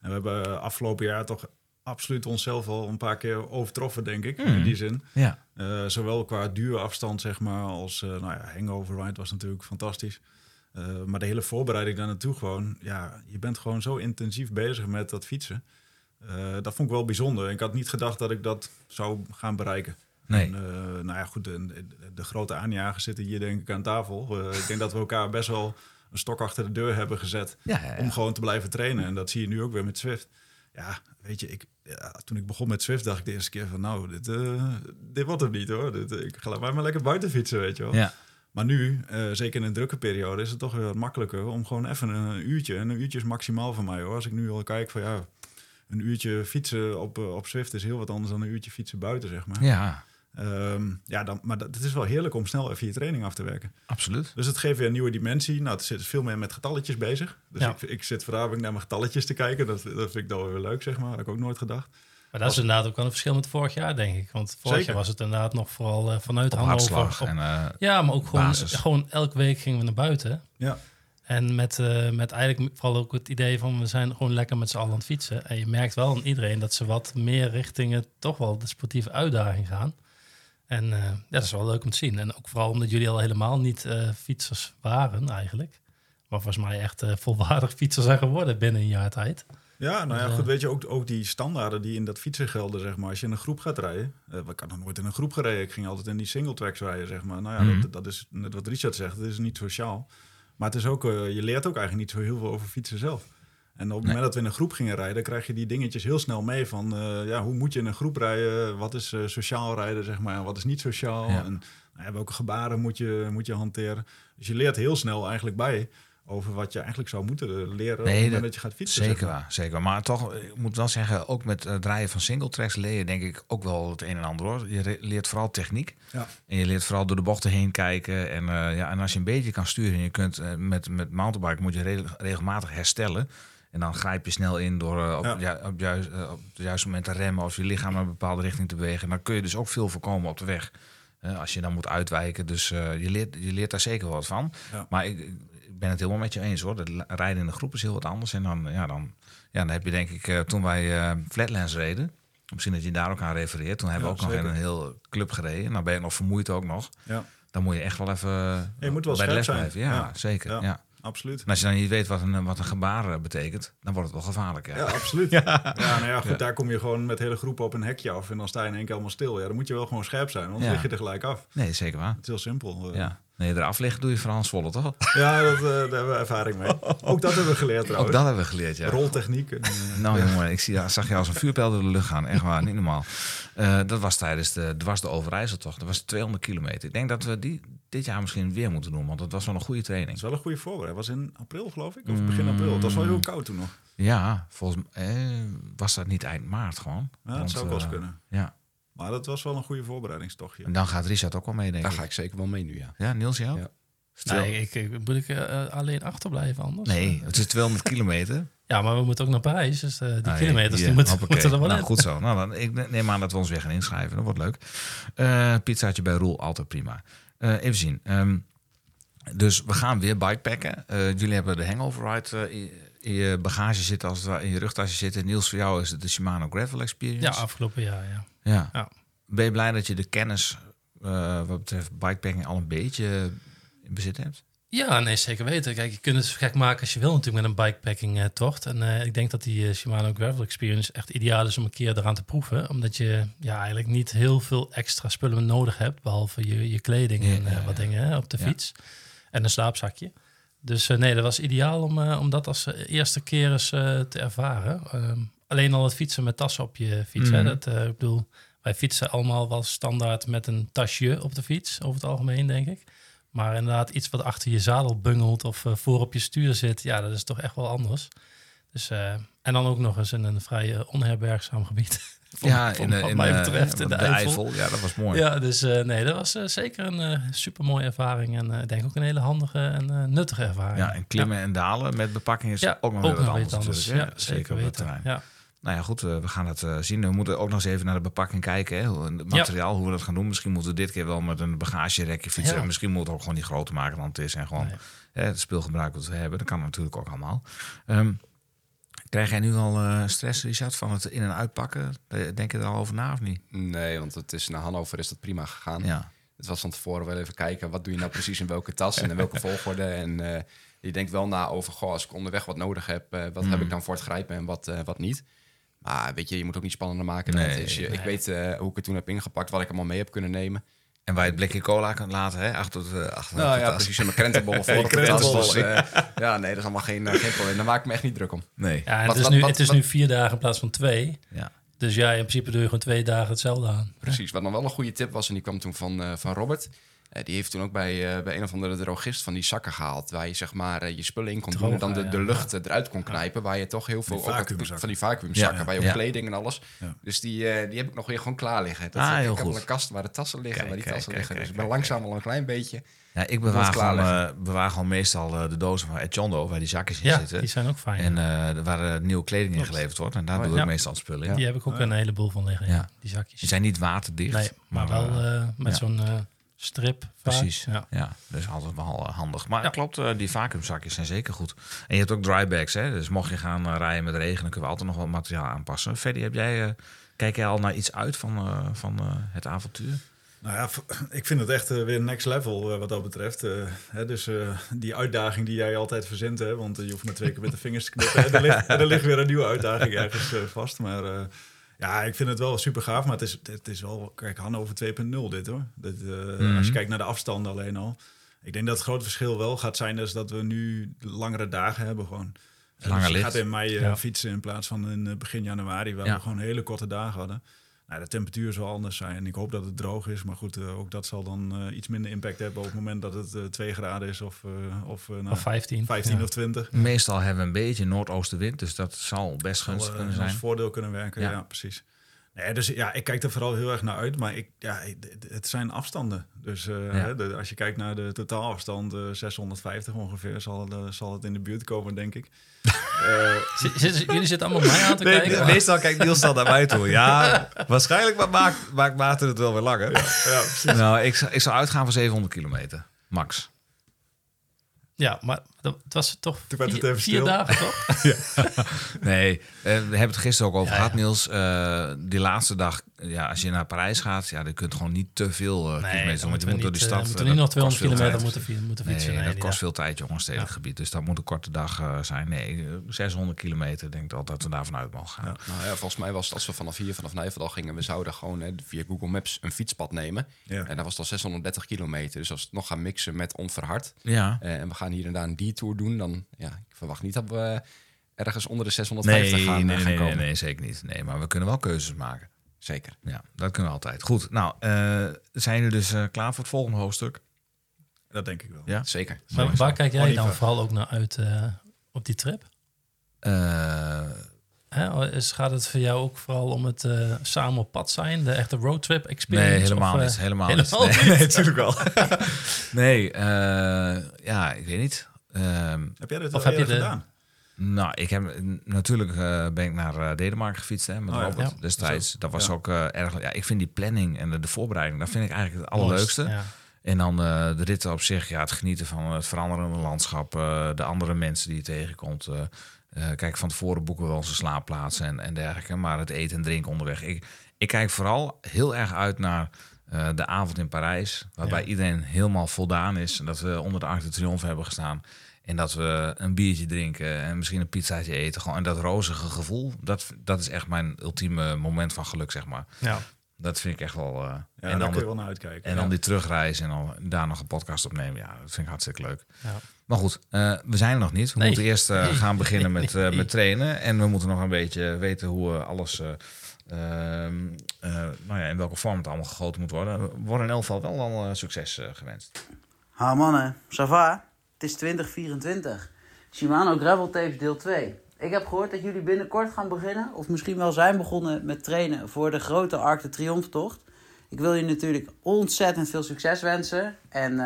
En we hebben afgelopen jaar toch absoluut onszelf al een paar keer overtroffen, denk ik, in Mhm. die zin. Ja. Eh, zowel qua duurafstand, zeg maar, als uh, nou ja, hangover ride was natuurlijk fantastisch. Uh, maar de hele voorbereiding daar naartoe gewoon, ja, je bent gewoon zo intensief bezig met dat fietsen. Dat vond ik wel bijzonder. Ik had niet gedacht dat ik dat zou gaan bereiken. Nee. En, nou ja, goed, de, grote aanjagers zitten hier denk ik aan tafel. Ik denk dat we elkaar best wel een stok achter de deur hebben gezet Ja, ja, ja. om gewoon te blijven trainen. En dat zie je nu ook weer met Swift. Ja, weet je, ik, ja, toen ik begon met Swift dacht ik de eerste keer van... nou, dit, uh, dit wordt het niet hoor. Dit, ik ga maar, maar lekker buiten fietsen, weet je wel. Ja. Maar nu, uh, zeker in een drukke periode, is het toch weer wat makkelijker... om gewoon even een uurtje, en een uurtje is maximaal voor mij hoor. Als ik nu al kijk van ja, een uurtje fietsen op, op Swift is heel wat anders dan een uurtje fietsen buiten, zeg maar. Ja, Um, ja, dan, maar dat, het is wel heerlijk om snel even je training af te werken. absoluut. Dus het geeft weer een nieuwe dimensie. Nou, het zit veel meer met getalletjes bezig. Dus Ja. ik, ik zit vanavond naar mijn getalletjes te kijken. Dat, dat vind ik dan weer leuk, zeg maar. Dat heb ik ook nooit gedacht. Maar dat is inderdaad ook wel een verschil met vorig jaar, denk ik. Want vorig Zeker. jaar was het inderdaad nog vooral uh, vanuit Hannover. hartslag. op- En, eh, ja, maar ook gewoon, basis. gewoon elke week gingen we naar buiten. Ja. En met, eh, met eigenlijk vooral ook het idee van we zijn gewoon lekker met z'n allen aan het fietsen. En je merkt wel aan iedereen dat ze wat meer richting het toch wel de sportieve uitdaging gaan. En eh, ja, dat is wel leuk om te zien. En ook vooral omdat jullie al helemaal niet eh, fietsers waren eigenlijk. Maar volgens mij echt eh, volwaardig fietsers zijn geworden binnen een jaar tijd. Ja, nou ja, Ja. goed. Weet je, ook, ook die standaarden die in dat fietsen gelden, zeg maar. Als je in een groep gaat rijden. eh ik had nog nooit in een groep gereden. Ik ging altijd in die single tracks rijden, zeg maar. Nou ja, Mhm. dat, dat is net wat Richard zegt. Het is niet sociaal. Maar het is ook, je leert ook eigenlijk niet zo heel veel over fietsen zelf. En op het moment dat we in een groep gingen rijden, krijg je die dingetjes heel snel mee van eh, ja, hoe moet je in een groep rijden? Wat is eh, sociaal rijden, zeg maar, en wat is niet sociaal? Ja. En nou welke gebaren moet je, moet je hanteren? Dus je leert heel snel eigenlijk bij. over wat je eigenlijk zou moeten leren op Nee, dat- dat je gaat fietsen. Zeker zeg maar. waar, zeker. Maar toch, ik moet wel zeggen, ook met het draaien van single tracks leer je denk ik ook wel het een en ander hoor. Je leert vooral techniek. Ja. En je leert vooral door de bochten heen kijken. En, eh, ja, en als je een beetje kan sturen en je kunt eh, met, met mountainbike moet je re- regelmatig herstellen. En dan grijp je snel in door eh, op, Ja. op, juist, eh, op het juiste moment te remmen of je lichaam in een bepaalde richting te bewegen. En dan kun je dus ook veel voorkomen op de weg. Als je dan moet uitwijken. Dus eh, je, leert, je leert daar zeker wat van. Ja. Maar ik, ik ben het helemaal met je eens hoor. La- rijden in de groep is heel wat anders. En dan, ja, dan, ja, dan heb je denk ik, toen wij Flatlands reden, misschien dat je daar ook aan refereert. Toen hebben we Ja, ook nog zeker. een heel club gereden. En dan ben je nog vermoeid ook nog. Ja, Dan moet je echt wel even je moet wel bij de les zijn. blijven. Ja, Ja. zeker. Ja. Absoluut. En als je dan niet weet wat een, wat een gebaar eh, betekent, dan wordt het wel gevaarlijk. Ja. Ja, absoluut. Ja, nou ja, goed, daar kom je gewoon met hele groepen op een hekje af en dan sta je in één keer allemaal stil. Ja, dan moet je wel gewoon scherp zijn, anders lig je er gelijk af. Nee, zeker waar. Het is heel simpel. eh. Ja. Nee, eraf liggen doe je vooral in Zwolle, toch? Ja, dat, eh, daar hebben we ervaring mee. Ook dat hebben we geleerd Ook trouwens. dat hebben we geleerd, ja. Roltechniek. en, Nou jongen, ik zie, zag je als een vuurpijl door de lucht gaan. Echt waar, niet normaal. Eh, dat was tijdens de dwars de Overijsseltocht. Dat was 200 kilometer. Ik denk dat we die dit jaar misschien weer moeten doen. Want dat was wel een goede Het training. is wel een goede voorbereiding. Het was in april, geloof ik. Of begin april. Het was wel heel koud toen nog. Ja, volgens mij eh, was dat niet eind maart gewoon. Ja, dat zou ook wel eens eh, kunnen. Ja, Maar dat was wel een goede voorbereidingstochtje. en dan gaat Richard ook wel mee, denk Daar ik. ga ik zeker wel mee nu, ja. Ja, Niels, jou? Ja. Nee, ik, ik, moet ik eh, alleen achterblijven anders? Nee, het is 200 kilometer. Ja, maar we moeten ook naar Parijs, dus eh, die Ah, kilometers die moeten, moeten er wel nou, in. goed zo. Nou, dan, ik neem aan dat we ons weer gaan inschrijven. Dat wordt leuk. Eh pizzaatje bij Roel, altijd prima. Eh, even zien. Ehm, dus we gaan weer bikepacken. Eh jullie hebben de hangover ride eh, in, je bagage zitten, als het in je rugtasje zitten. Niels, voor jou is het de Shimano Gravel Experience. Ja, afgelopen jaar, ja. ja. Ja. Ben je blij dat je de kennis wat betreft bikepacking al een beetje in bezit hebt? Ja, nee, zeker weten. Kijk, je kunt het gek maken als je wil natuurlijk met een bikepacking eh, tocht. En eh, ik denk dat die eh, Shimano Gravel Experience echt ideaal is om een keer eraan te proeven. Omdat je ja, eigenlijk niet heel veel extra spullen nodig hebt. Behalve je, je kleding en Ja, ja, wat ja. dingen hè, op de fiets. En een slaapzakje. Dus nee, dat was ideaal om, om dat als eerste keer eens te ervaren. Ehm, alleen al het fietsen met tassen op je fiets. hè, Mhm. dat, ik bedoel, wij fietsen allemaal wel standaard met een tasje op de fiets. Over het algemeen, denk ik. Maar inderdaad, iets wat achter je zadel bungelt of eh, voor op je stuur zit, ja, dat is toch echt wel anders. Dus, eh, en dan ook nog eens in een vrij eh, onherbergzaam gebied. Ja, in, de, wat in mij betreft, in de, Eifel. Ja, dat was mooi. Ja, dus nee, dat was zeker een eh super mooie ervaring. En ik denk ook een hele handige en nuttige ervaring. Ja, en klimmen en dalen met bepakking is Ja, ook nog weer anders. anders. Ja, hè? zeker op het terrein. Ja. Nou ja, goed, eh, we gaan het eh, zien. We moeten ook nog eens even naar de bepakking kijken. Hè? Het materiaal, hoe we dat gaan doen. Misschien moeten we dit keer wel met een bagagerekje fietsen. Ja. Misschien moeten we ook gewoon niet groter maken dan het is. En gewoon Nee. hè, het speelgebruik wat we hebben. Dat kan natuurlijk ook allemaal. Ehm, krijg jij nu al eh, stress, Richard, van het in- en uitpakken? Denk je er al over na of niet? Nee, want het is naar Hannover is dat prima gegaan. Ja. Het was van tevoren wel even kijken, wat doe je nou precies in welke tas en in welke volgorde. En eh, je denkt wel na over, goh, als ik onderweg wat nodig heb, wat Mm. heb ik dan voor het grijpen en wat, eh, wat niet. Maar weet je, je moet ook niet spannender maken. Nee, is. Je- Ik weet eh, hoe ik het toen heb ingepakt, wat ik allemaal mee heb kunnen nemen. En waar je het blikje cola kan laten, hè? Achter eh, achter Nou de ja, tas. precies. En mijn krentenbollen voor de krentenbollen. Dus, eh, ja, nee, dat is allemaal geen, eh, geen probleem. Daar maak ik me echt niet druk om. Nee. Ja, en Wat- het is, wat- nu, wat- het is wat- nu vier dagen in plaats van twee. Ja. Dus ja, in principe doe je gewoon twee dagen hetzelfde aan. Precies. Wat dan wel een goede tip was, en die kwam toen van, van Robert. Eh, die heeft toen ook bij, eh, bij een of andere drogist van die zakken gehaald. Waar je zeg maar eh, je spullen in kon doen en dan de, de lucht eruit kon knijpen. Waar je toch heel veel... Die vacuümzakken. van die vacuümzakken, Ja, waar je ook ja. kleding en alles. Ja. Dus die, eh, die heb ik nog weer gewoon klaar liggen. Dat, Ah, ik heel heb goed. wel een kast waar de tassen liggen, Kijk, waar die kijk, tassen kijk, liggen. kijk, dus ik ben kijk, langzaam al een klein beetje. Ja, ik bewaar gewoon, eh, bewaar gewoon meestal de dozen van Etchondo, waar die zakjes in Ja, zitten. die zijn ook fijn. En eh, waar nieuwe kleding in geleverd wordt. En daar Oh, doe ja. ik meestal spullen in. die heb ik ook een heleboel van liggen, Ja. ja. die zakjes. Die zijn niet waterdicht. nee, maar, wel eh, eh, met ja. zo'n eh, strip. vaak. Precies. Ja. Ja, dat is altijd wel handig. Maar Ja. klopt, eh, die vacuümzakjes zijn zeker goed. En je hebt ook drybags, hè? Dus mocht je gaan eh, rijden met regen, dan kunnen we altijd nog wat materiaal aanpassen. Freddy, heb jij, eh, kijk jij al naar iets uit van, eh, van eh, het avontuur? Nou ja, ik vind het echt weer next level eh, wat dat betreft. Eh, hè, dus eh, die uitdaging die jij altijd verzint, hè, want je hoeft maar twee keer met de vingers te knippen. en er, ligt, er ligt weer een nieuwe uitdaging ergens vast. Maar eh, ja, ik vind het wel super gaaf. Maar het is, het is wel, kijk, Hannover 2.0 dit hoor. Dit, eh, Mhm. Als je kijkt naar de afstanden alleen al. Ik denk dat het grote verschil wel gaat zijn is dat we nu langere dagen hebben gewoon. Langer dus je gaat in mei eh, Ja. fietsen in plaats van in eh, begin januari, waar Ja. we gewoon hele korte dagen hadden. Nou, de temperatuur zal anders zijn. Ik hoop dat het droog is. Maar goed, eh, ook dat zal dan eh, iets minder impact hebben op het moment dat het eh 2 graden is of, of, nou, Of 15. 15 Ja. of 20. Meestal hebben we een beetje noordoostenwind, dus dat zal best gunstig Zal, kunnen als zijn. voordeel kunnen werken. Ja. Ja, precies. Nee, dus ja, ik kijk er vooral heel erg naar uit. Maar ik, ja, het- zijn afstanden. Dus eh, Ja. hè, de- als je kijkt naar de totaalafstand, eh 650 ongeveer, zal, eh, zal het in de buurt komen, denk ik. Eh, jullie zitten allemaal mij aan te Nee, kijken. meestal kijkt Niels dan naar mij toe. Ja, waarschijnlijk ma- maakt, maakt Maarten het wel weer langer. ja, precies. Nou, ik, zou- ik zou uitgaan van 700 kilometer, max. Ja, maar het was toch Toen werd vier, het even vier stil. dagen, toch? Nee, eh, we hebben het gisteren ook over Ja, gehad, ja. Niels. Eh, die laatste dag, ja, als je naar Parijs gaat, ja, dan kun je gewoon niet te veel uh, kilometers doen. Want moeten je we moet door niet, die eh, stad. moeten eh, we niet nog dat kost 200 veel kilometer tijd. moeten, moeten Nee, fietsen. dat Nee, kost ja. veel tijd, jongens, stedelijk Ja. gebied. Dus dat moet een korte dag eh, zijn. Nee, eh, 600 kilometer, denk ik al dat we daarvan uit mogen gaan. Ja. Nou ja, volgens mij was het als we vanaf hier, vanaf Nijverdal gingen, we zouden gewoon hè, via Google Maps een fietspad nemen. Ja. En dat was dan 630 kilometer. Dus als we het nog gaan mixen met onverhard Ja. eh, en we gaan hier en daar een detour doen, dan ja, ik verwacht niet dat we ergens onder de 650 Nee, gaan, eh, nee, gaan nee, komen. nee, zeker niet. Nee, maar we kunnen wel keuzes maken. Zeker. Ja, dat kunnen we altijd. Goed, nou, eh, zijn jullie dus eh, klaar voor het volgende hoofdstuk? Dat denk ik wel. Ja? Zeker. Maar waar kijk jij Oliver. dan vooral ook naar uit eh, op die trip? Eh, Hè, is, gaat het voor jou ook vooral om het eh, samen op pad zijn? De echte roadtrip experience? nee, helemaal of, eh, niet. Helemaal, helemaal niet. niet? Nee, nee, natuurlijk wel. nee, eh, ja, ik weet niet. Ehm, Heb jij dit Of al heb je de- gedaan? Nou, ik heb natuurlijk eh, ben ik naar eh, Denemarken gefietst hè, met Oh. Robert Ja. destijds. Dat was Ja. ook eh, erg. Ja, ik vind die planning en de, de voorbereiding, dat vind ik eigenlijk het allerleukste. Ja. En dan de ritten op zich, ja, het genieten van het veranderende landschap, de andere mensen die je tegenkomt. kijk, van tevoren boeken we wel onze slaapplaatsen en, en dergelijke, maar het eten en drinken onderweg. Ik, ik kijk vooral heel erg uit naar eh, de avond in Parijs, waarbij Ja. iedereen helemaal voldaan is. En dat we onder de Arc de Triomphe hebben gestaan. En dat we een biertje drinken en misschien een pizzaatje eten. Gewoon, en dat rozige gevoel, dat, dat is echt mijn ultieme moment van geluk, zeg maar. Ja. Dat vind ik echt wel... eh, Ja, en dan kun je wel naar uitkijken. en dan die terugreis en dan daar nog een podcast opnemen. Ja, dat vind ik hartstikke leuk. Ja. Maar goed, eh, we zijn er nog niet. We Nee. moeten eerst gaan beginnen met, met trainen. En we moeten nog een beetje weten hoe alles... eh, ehm, eh, nou ja, in welke vorm het allemaal gegoten moet worden. We worden in elk geval wel al eh, succes eh, gewenst. Ha mannen, ça va? Het is 2024. Shimano Gravel Tapes deel 2. Ik heb gehoord dat jullie binnenkort gaan beginnen, of misschien wel zijn begonnen met trainen voor de grote Arc de. Ik wil je natuurlijk ontzettend veel succes wensen. En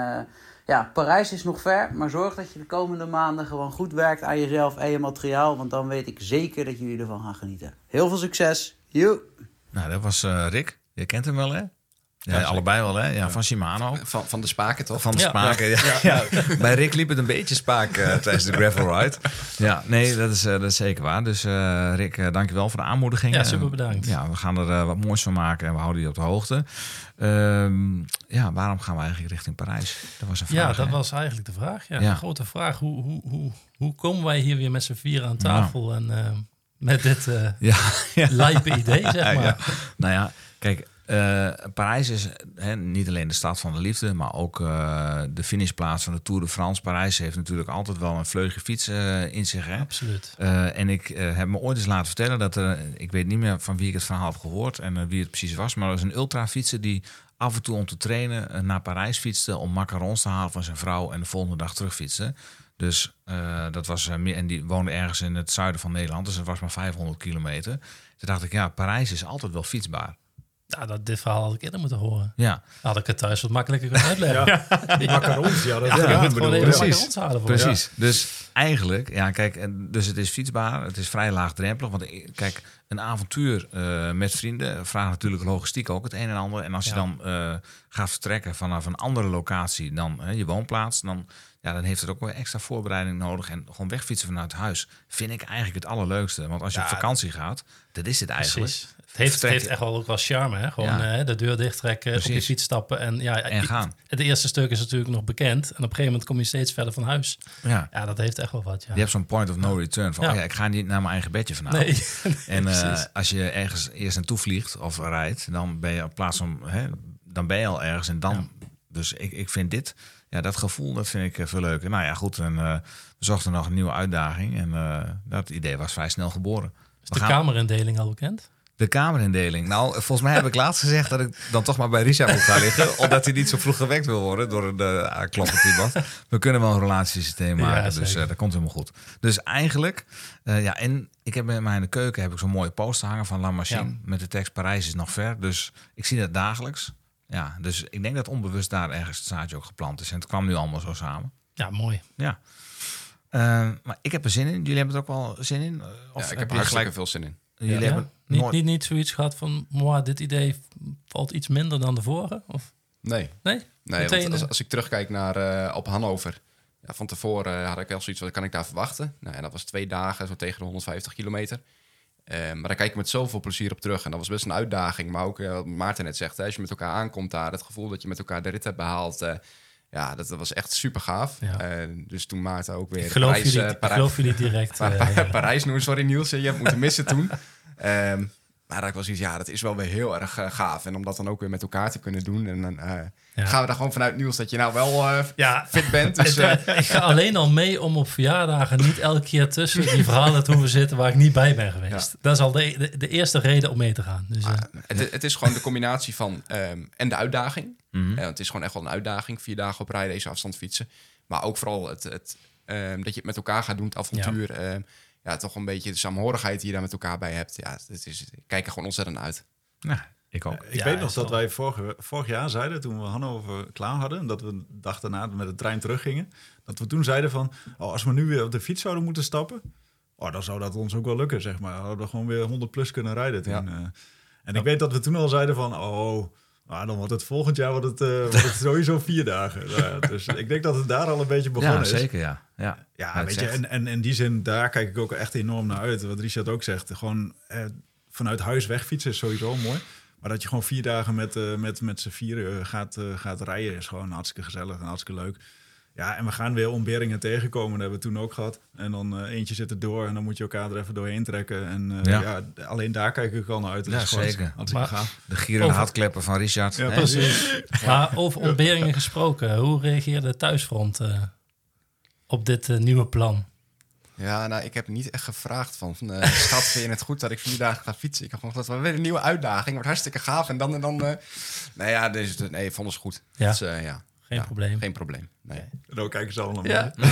ja, Parijs is nog ver, maar zorg dat je de komende maanden gewoon goed werkt aan jezelf en je materiaal, want dan weet ik zeker dat jullie ervan gaan genieten. Heel veel succes. Nou, dat was eh, Rick. Je kent hem wel, hè? Ja, allebei wel, hè? Ja, van Shimano. Van, van de spaken toch? Van de Ja. spaken. Ja. Ja. Bij Rick liep het een beetje spaak eh, tijdens de gravel ride. Ja, nee, dat is, eh, dat is zeker waar. Dus eh, Rick, eh, dankjewel voor de aanmoediging. Ja, super bedankt. ja, we gaan er eh, wat moois van maken en we houden je op de hoogte. Ehm, ja, waarom gaan we eigenlijk richting Parijs? Dat was een vraag. Ja, dat hè? was eigenlijk de vraag. Ja, Ja. De grote vraag. Hoe, hoe, hoe, hoe komen wij hier weer met z'n vieren aan tafel en eh, met dit eh Ja, ja. lijpe idee, zeg maar. ja. Nou ja, kijk, eh, Parijs is hè, niet alleen de stad van de liefde, maar ook eh, de finishplaats van de Tour de France. Parijs heeft natuurlijk altijd wel een vleugje fiets in zich. Hè? Absoluut. En ik heb me ooit eens laten vertellen dat er, ik weet niet meer van wie ik het verhaal heb gehoord en wie het precies was, maar er was een ultrafietser die af en toe om te trainen naar Parijs fietste om macarons te halen van zijn vrouw en de volgende dag terugfietste. Dus eh, dat was eh, meer, en die woonde ergens in het zuiden van Nederland, dus het was maar 500 kilometer. Toen dacht ik, ja, Parijs is altijd wel fietsbaar. Ja, dat, dit verhaal had ik eerder moeten horen. Ja, Had ik het thuis wat makkelijker kunnen uitleggen. Die macarons, ja, dat Ja, ja, ja, precies. halen voor precies. Dus eigenlijk, ja, kijk, en dus het is fietsbaar, het is vrij laagdrempelig. Want kijk, een avontuur eh, met vrienden vraagt natuurlijk logistiek ook het een en ander. En als je Ja. dan eh, gaat vertrekken vanaf een andere locatie dan hè, je woonplaats, dan, ja, dan heeft het ook wel extra voorbereiding nodig. En gewoon wegfietsen vanuit huis vind ik eigenlijk het allerleukste. Want als je Ja, op vakantie gaat, dat is het eigenlijk. Precies. Het heeft, het heeft echt wel ook wel charme, hè? Gewoon Ja. eh, de deur dichttrekken, op je Precies. fiets stappen en ja, En gaan. Het eerste stuk is natuurlijk nog bekend en op een gegeven moment kom je steeds verder van huis. Ja. Ja, dat heeft echt wel wat. Ja. Je hebt zo'n point of no return. Van, Ja. oh ja, ik ga niet naar mijn eigen bedje vanavond. nee, En eh, precies. als je ergens eerst naartoe vliegt of rijdt, dan ben je op plaats van, hè, dan ben je al ergens en dan. Dus ik, ik vind dit, ja, dat gevoel, dat vind ik eh, veel leuker. Nou ja, goed, en, eh, we zochten nog een nieuwe uitdaging en eh, dat idee was vrij snel geboren. is We de kamerindeling al bekend? De kamerindeling. Nou, volgens mij heb ik laatst gezegd dat ik dan toch maar bij Richard moet gaan liggen. omdat hij niet zo vroeg gewekt wil worden door een uh, aankloppend iemand. We kunnen wel een relatiesysteem Ja, maken, dus dat komt helemaal goed. Dus eigenlijk, ja, en ik heb bij mij in de keuken heb ik zo'n mooie poster hangen van La Machine. Ja. Met de tekst Parijs is nog ver. Dus ik zie dat dagelijks. Ja, dus ik denk dat onbewust daar ergens het zaadje ook geplant is. En het kwam nu allemaal zo samen. Ja, mooi. Ja. Eh, maar ik heb er zin in. Jullie hebben er ook wel zin in? Of Ja, ik heb hartstikke gelijk? veel zin in. Jullie Ja? hebben Niet, nooit- niet, niet zoiets gehad van, "Mwah, dit idee valt iets minder dan de vorige? Of, Nee, nee? nee Meteen, want als, eh, als ik terugkijk naar eh, op Hannover... Ja, van tevoren eh, had ik wel zoiets, wat kan ik daar verwachten? Nou, en dat was twee dagen, zo tegen de 150 kilometer. Eh, maar daar kijk ik met zoveel plezier op terug. En dat was best een uitdaging. Maar ook, eh, wat Maarten net zegt, hè, als je met elkaar aankomt daar... het gevoel dat je met elkaar de rit hebt behaald... eh, ja, dat, dat was echt super gaaf. Ja. Dus toen Maarten ook weer Ik geloof, Parijs, jullie, ik Parij- geloof jullie direct. Pa- Pa- Parijs sorry Niels, je hebt moeten missen toen. Ehm, maar dat ik was iets, ja, dat is wel weer heel erg eh, gaaf. En om dat dan ook weer met elkaar te kunnen doen. En dan eh, Ja. gaan we daar gewoon vanuit Niels dat je nou wel eh, ja, fit bent. Dus, ik ga alleen al mee om op verjaardagen niet elke keer tussen die verhalen te hoeven zitten waar ik niet bij ben geweest. Dat is al de, de, de eerste reden om mee te gaan. Dus, het, het is gewoon de combinatie van ehm, en de uitdaging. Mhm. Het is gewoon echt wel een uitdaging. Vier dagen op rij deze afstand fietsen. Maar ook vooral het, het, ehm, dat je het met elkaar gaat doen, het avontuur. Ja. Ja, toch een beetje de saamhorigheid die je daar met elkaar bij hebt. Ja, het is, ik kijk er gewoon ontzettend uit. Nou, ik ook. Ik Ja, weet nog dat wel- wij vorig, vorig jaar zeiden, toen we Hannover klaar hadden, dat we een dag daarna met de trein teruggingen, dat we toen zeiden van, oh, als we nu weer op de fiets zouden moeten stappen, oh, dan zou dat ons ook wel lukken, zeg maar. Dan Hadden we gewoon weer 100 plus kunnen rijden toen. Ja. eh. en ik weet dat we toen al zeiden van, oh, nou, dan wordt het volgend jaar wordt het, eh, wordt het sowieso vier dagen. Nou ja, dus ik denk dat het daar al een beetje begonnen Ja, is. zeker, ja. Ja, Ja, het weet is je, en, en in die zin, daar kijk ik ook echt enorm naar uit. Wat Richard ook zegt, gewoon eh, vanuit huis wegfietsen is sowieso mooi. Maar dat je gewoon vier dagen met, eh, met, met z'n vieren gaat, gaat rijden is gewoon hartstikke gezellig en hartstikke leuk. Ja, en we gaan weer ontberingen tegenkomen, dat hebben we toen ook gehad. En dan eh, eentje zit er door en dan moet je elkaar er even doorheen trekken. En eh, Ja. ja. alleen daar kijk ik al naar uit. Dat Ja, zeker. Hartstikke Maar- gaaf. De gieren en Over- hartkleppen van Richard. Ja, precies. Maar over ontberingen gesproken, hoe reageerde het thuisfront eh, op dit nieuwe plan? Ja, nou, ik heb niet echt gevraagd van, van eh, schat, vind je het goed dat ik vier dagen ga fietsen? Ik heb gewoon gezegd, weer een nieuwe uitdaging, wordt hartstikke gaaf. En dan en dan, eh nou ja, dus, nee, vonden ze goed. Ja. Dus, eh, ja. Geen Ja, probleem. Geen probleem, nee. En dan kijken ze allemaal Ja. mee.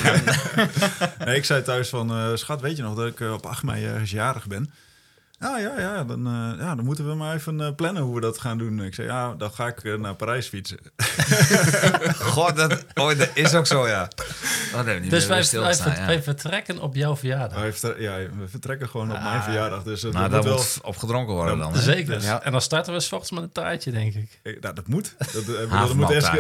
nee, ik zei thuis van, eh, schat, weet je nog dat ik eh, op 8 mei ergens jarig ben? Ja, ja, ja, dan, eh, ja, dan moeten we maar even eh, plannen hoe we dat gaan doen. Ik zei, ja, dan ga ik eh, naar Parijs fietsen. God, dat, oh, dat is ook zo, ja. Oh, Dus meer wij, ja. vertrekken op jouw verjaardag. Hij heeft er- ja, we vertrekken gewoon op mijn verjaardag. Dus Nou, dat, wel, moet op gedronken worden dan. Zeker. Ja. En dan starten we s ochtends met een taartje, denk ik. nou, dat moet. Dat, dat moet eerst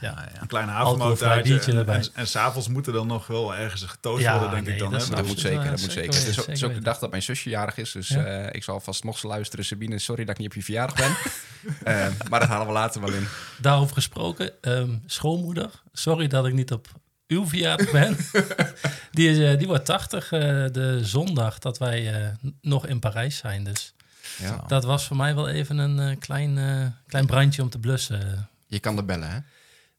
ja. een kleine biertje En, en, en s'avonds moet er dan nog wel ergens getoast Ja, worden, denk nee, ik dan. dat moet zeker, dat moet zeker. Het is, ook, de dag dat mijn zusje jarig is. Dus Ja. eh, ik zal vast nog ze luisteren. Sabine, sorry dat ik niet op je verjaardag ben. Eh, maar dat halen we later wel in. Daarover gesproken, ehm, schoonmoeder, sorry dat ik niet op uw verjaardag ben. die, is, eh, die wordt 80 eh, de zondag dat wij eh, nog in Parijs zijn. Dus Ja. dat was voor mij wel even een eh, klein, eh, klein brandje om te blussen. Je kan er bellen, hè?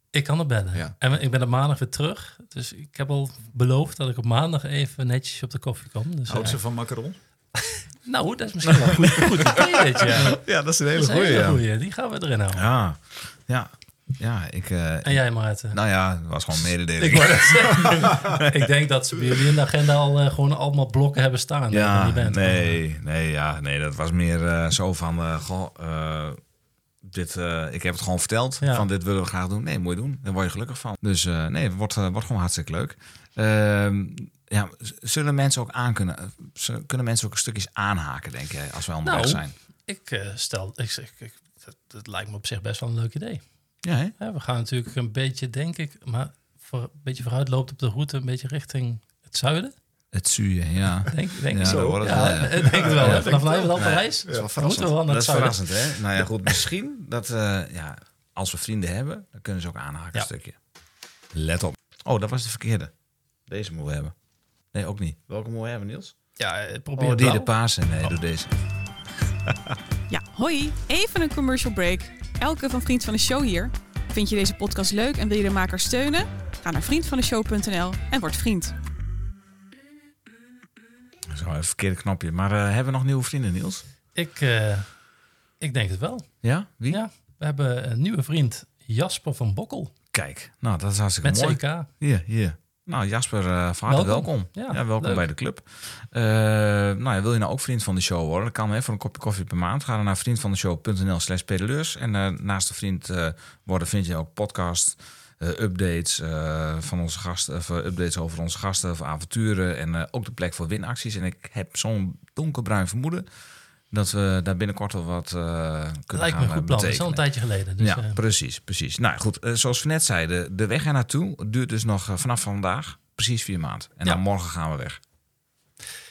Ik kan er bellen. Ja. En ik ben op maandag weer terug. Dus ik heb al beloofd dat ik op maandag even netjes op de koffie kom. Dus, Houdt ze van macaron? nou, dat is misschien wel een goed, goed idee dit jaar. Ja, dat is een Dat hele een goeie, hele ja. goeie. Die gaan we erin houden. Ja, ja, ja, ik... eh, En jij, Maarten? nou ja, het was gewoon mededeling. Ik, ik denk dat ze bij jullie in de agenda al eh, gewoon allemaal blokken hebben staan. Ja, bent. nee, nee, ja, nee, dat was meer eh, zo van, goh, dit, ik heb het gewoon verteld, Ja. van dit willen we graag doen. Nee, moet je doen, daar word je gelukkig van. Dus nee, het wordt, wordt gewoon hartstikke leuk. Ja, zullen mensen ook aan kunnen, z- kunnen mensen ook een stukjes aanhaken, denk jij, als wij onderweg Nou, zijn? Ik eh, stel, ik, zeg, ik, dat, dat lijkt me op zich best wel een leuk idee. Ja, hè? Ja, we gaan natuurlijk een beetje, denk ik, maar voor, een beetje vooruit loopt op de route, een beetje richting het zuiden. Het zuur, ja. Denk, denk Ja, zo. het Ja, wel, ja. ik denk het wel. Vanaf we al Nee, Parijs. Dat is wel we verrassend. wel naar Dat is zuiden. verrassend, hè? Nou ja, goed, misschien dat, eh, ja, als we vrienden hebben, dan kunnen ze ook aanhaken Ja. een stukje. Let op. Oh, dat was de verkeerde. Deze moeten we hebben. Nee, ook niet. Welke we hebben, Niels? Ja, eh, probeer Oh, die de paarse. Nee, doe deze. Ja, hoi. Even een commercial break. Elke van Vriend van de Show hier. Vind je deze podcast leuk en wil je de maker steunen? Ga naar vriendvandeshow.nl en word vriend. Zo, even verkeerde knopje. Maar eh, hebben we nog nieuwe vrienden, Niels? Ik, eh, ik denk het wel. Ja, wie? Ja, we hebben een nieuwe vriend, Jasper van Bokkel, Kijk, nou dat is hartstikke met mooi. CK. Hier, hier. Nou, Jasper, eh van harte Welkom. welkom. Ja, Ja, welkom leuk. bij de club. Eh, nou, ja, wil je nou ook vriend van de show worden? Dat kan hè, voor een kopje koffie per maand. Ga dan naar vriendvandeshow.nl slash pedaleurs. En eh, naast de vriend eh, worden vind je ook podcast, eh, updates eh, van onze gasten, of, eh, updates over onze gasten, of avonturen en eh, ook de plek voor winacties. En ik heb zo'n donkerbruin vermoeden dat we daar binnenkort wel wat eh kunnen Lijkt me gaan een goed eh, plan. Dat is al een tijdje geleden. Dus, ja, eh, precies, precies. Nou goed, zoals we net zeiden, de weg er naartoe duurt dus nog vanaf vandaag precies vier maanden. En Ja. dan morgen gaan we weg.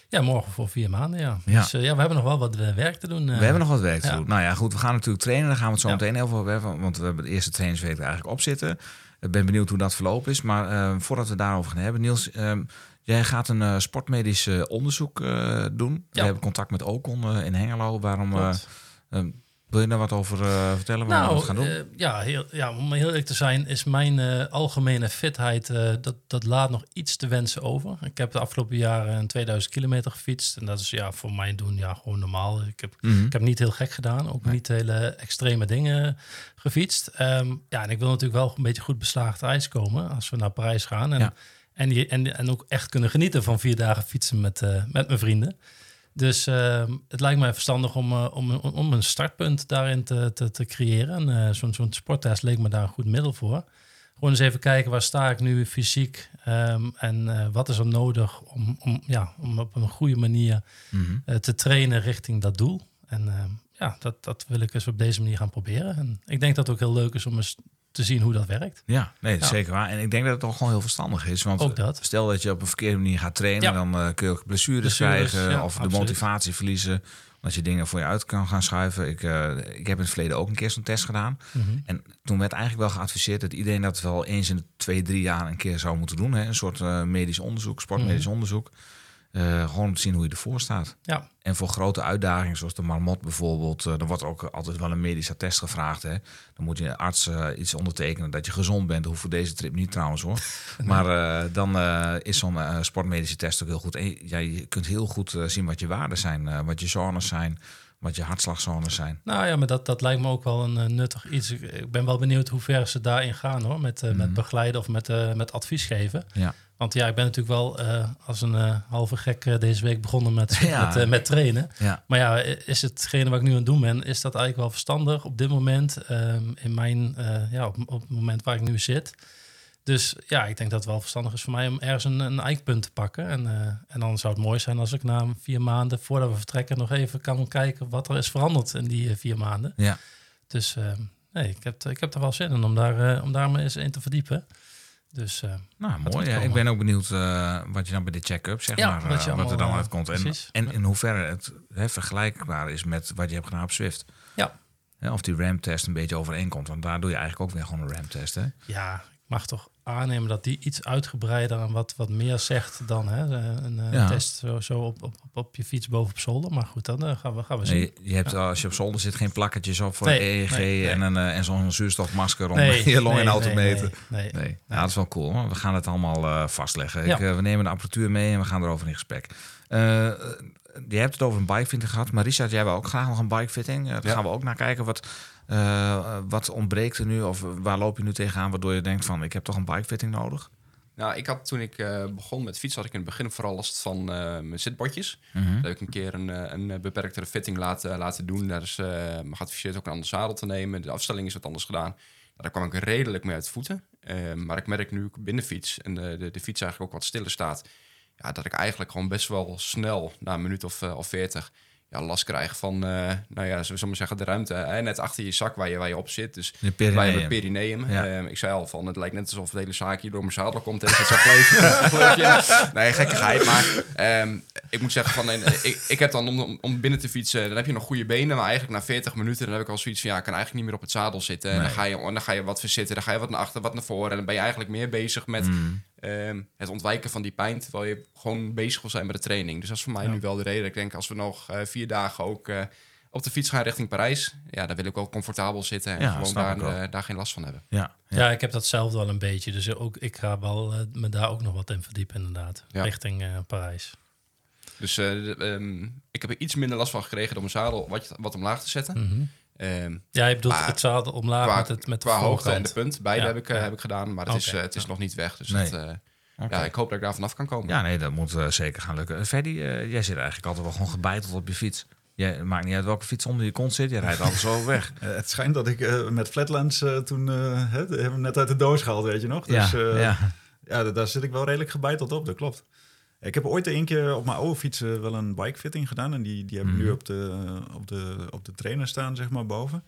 ja, morgen voor vier maanden, ja. Ja. Dus ja, we hebben nog wel wat werk te doen. we hebben nog wat werk te ja. doen. Nou ja, goed, we gaan natuurlijk trainen. Daar gaan we het zo meteen heel veel over hebben. Want we hebben de eerste trainingsweek er eigenlijk op zitten. Ik ben benieuwd hoe dat verlopen is. Maar voordat we daarover gaan hebben, Niels, ehm, jij gaat een eh, sportmedisch eh, onderzoek eh, doen. We hebben contact met Ocon in Hengelo. Waarom eh, ehm, wil je daar wat over vertellen? Waarom we Nou, het gaan doen? ja, heel, ja, om heel eerlijk te zijn, is mijn algemene fitheid, dat, dat laat nog iets te wensen over. Ik heb de afgelopen jaren een 2000 kilometer gefietst. En dat is ja, voor mijn doen ja, gewoon normaal. Ik heb, Mhm. ik heb niet heel gek gedaan, ook Nee. niet hele extreme dingen gefietst. Ehm, ja, en ik wil natuurlijk wel een beetje goed beslaagd ijs komen als we naar Parijs gaan. En, Ja. En, en, en ook echt kunnen genieten van vier dagen fietsen met, eh, met mijn vrienden. Dus ehm, het lijkt mij verstandig om, eh, om, om, een startpunt daarin te, te, te creëren. En eh, zo'n zo'n sporttest leek me daar een goed middel voor. Gewoon eens even kijken, waar sta ik nu fysiek? ehm, en wat is er nodig om, om, ja, om op een goede manier Mhm. te trainen richting dat doel? En ehm, ja, dat, dat wil ik eens op deze manier gaan proberen. En ik denk dat het ook heel leuk is om eens te zien hoe dat werkt. Ja, nee, dat is Ja. zeker waar. En ik denk dat het toch gewoon heel verstandig is. Want Ook dat. stel dat je op een verkeerde manier gaat trainen, Ja. dan eh, kun je ook blessures, Blessures, krijgen ja, of de motivatie verliezen. Omdat je dingen voor je uit kan gaan schuiven. Ik, eh, ik heb in het verleden ook een keer zo'n test gedaan. Mhm. En toen werd eigenlijk wel geadviseerd dat iedereen dat wel eens in de twee, drie jaar een keer zou moeten doen. Hè? Een soort eh, medisch onderzoek, sportmedisch Mhm. onderzoek. Eh, gewoon zien hoe je ervoor staat. Ja, En voor grote uitdagingen, zoals de marmot bijvoorbeeld, uh, dan wordt ook altijd wel een medisch attest gevraagd. Hè? Dan moet je arts uh, iets ondertekenen dat je gezond bent. Hoeft voor deze trip niet trouwens hoor. Maar uh, dan uh, is zo'n sportmedische test ook heel goed. En ja, je kunt heel goed zien wat je waarden zijn, wat je zones zijn, wat je hartslagzones zijn. Nou ja, maar dat, dat lijkt me ook wel een nuttig iets. Ik ben wel benieuwd hoe ver ze daarin gaan hoor. Met, mm -hmm. met begeleiden of met, met advies geven. Ja. Want ja, ik ben natuurlijk wel uh, als een uh, halve gek uh, deze week begonnen met, ja. met, met, trainen. Ja. Maar ja, is hetgene wat ik nu aan het doen ben, is dat eigenlijk wel verstandig op dit moment, um, in mijn, ja, op, op, het moment waar ik nu zit. Dus ja, ik denk dat het wel verstandig is voor mij om ergens een, een eikpunt te pakken. En, en dan zou het mooi zijn als ik na vier maanden, voordat we vertrekken, nog even kan kijken wat er is veranderd in die vier maanden. Ja. Dus nee, ik heb, ik heb er wel zin in om daar, om daar eens in te verdiepen. Dus, uh, nou, mooi. Ja, ik ben ook benieuwd uh, wat je dan bij de check-up zeg ja, maar, uh, wat, wat, er dan uitkomt. En, en in hoeverre het hè, vergelijkbaar is met wat je hebt gedaan op Swift. Ja. ja of die RAM-test een beetje overeenkomt. Want daar doe je eigenlijk ook weer gewoon een RAM-test, hè? Ja, mag toch aannemen dat die iets uitgebreider en wat, wat meer zegt dan hè, een ja. test zo, zo op, op, op je fiets boven op zolder. Maar goed, dan uh, gaan, we, gaan we zien. Nee, je hebt, ja. Als je op zolder zit, geen plakketjes op voor nee, EEG nee, nee. en, een, en zo'n zuurstofmasker om je longinhoud te meten. Nee, nee, Ja, dat is wel cool. Hoor. We gaan het allemaal uh, vastleggen. Ik, we nemen de apparatuur mee en we gaan erover in gesprek. je hebt het over een bikefitting gehad, maar Richard, jij wil ook graag nog een bikefitting. Daar gaan we ook naar kijken. Wat, uh, wat ontbreekt er nu of waar loop je nu tegenaan waardoor je denkt van ik heb toch een bikefitting nodig? Nou, ik had toen ik uh, begon met fietsen, had ik in het begin vooral last van uh, mijn zitbordjes. Mm -hmm. Dat heb ik een keer een, een beperktere fitting laten, laten doen. Daar is uh, me geadviseerd ook een ander zadel te nemen. De afstelling is wat anders gedaan. Nou, daar kwam ik redelijk mee uit voeten. maar ik merk nu ik binnen fiets en de, de, de, fiets eigenlijk ook wat stiller staat. Ja, dat ik eigenlijk gewoon best wel snel, na een minuut of, of 40, ja, last krijg van, uh, nou ja, zullen we maar zeggen, de ruimte. Hè? Net achter je zak waar je, waar je op zit. Dus bij het perineum. Ja. Uh, ik zei al van, het lijkt net alsof het hele zaakje door mijn zadel komt en het zo kleven. nee, gekkigheid. Maar um, ik moet zeggen, van, ik, ik heb dan om, om binnen te fietsen, dan heb je nog goede benen. Maar eigenlijk na 40 minuten, dan heb ik al zoiets van, ja, ik kan eigenlijk niet meer op het zadel zitten. En nee. dan, ga je, dan ga je wat verzitten, dan ga je wat naar achter, wat naar voren. En dan ben je eigenlijk meer bezig met... Mm. Um, het ontwijken van die pijn, terwijl je gewoon bezig wil zijn met de training. Dus dat is voor mij ja. nu wel de reden. Ik denk, als we nog uh, vier dagen ook uh, op de fiets gaan richting Parijs... ja, dan wil ik wel comfortabel zitten en ja, gewoon daar, uh, daar geen last van hebben. Ja, ja. ja, ik heb dat zelf wel een beetje. Dus ook, ik ga wel me daar ook nog wat in verdiepen inderdaad, richting Parijs. Dus eh, de- ehm, ik heb er iets minder last van gekregen door mijn zadel wat, wat omlaag te zetten. Mhm. Ehm, Ja, je bedoelt Maar het zadel omlaag qua met, het, met de qua hoogte en de punt, beide Ja, heb, ik, eh, ja. heb ik gedaan. Maar het is, eh, het is ja. nog niet weg. Dus Nee. dat, eh, ja, ik hoop dat ik daar vanaf kan komen. Ja, nee, dat moet eh, zeker gaan lukken. Ferdy, jij zit eigenlijk altijd wel gewoon gebeiteld op je fiets. Jij, het maakt niet uit welke fiets onder je kont zit. Je rijdt altijd zo weg. Het schijnt dat ik eh, met Flatlands eh, toen... eh, hè, hebben net uit de doos gehaald, weet je nog? Dus ja, eh, ja. ja, da- daar zit ik wel redelijk gebeiteld op, dat klopt. Ik heb ooit een keer op mijn oude fiets eh, wel een bikefitting gedaan. En die, die heb ik Mhm. nu op de, op, de, op de trainer staan, zeg maar, boven.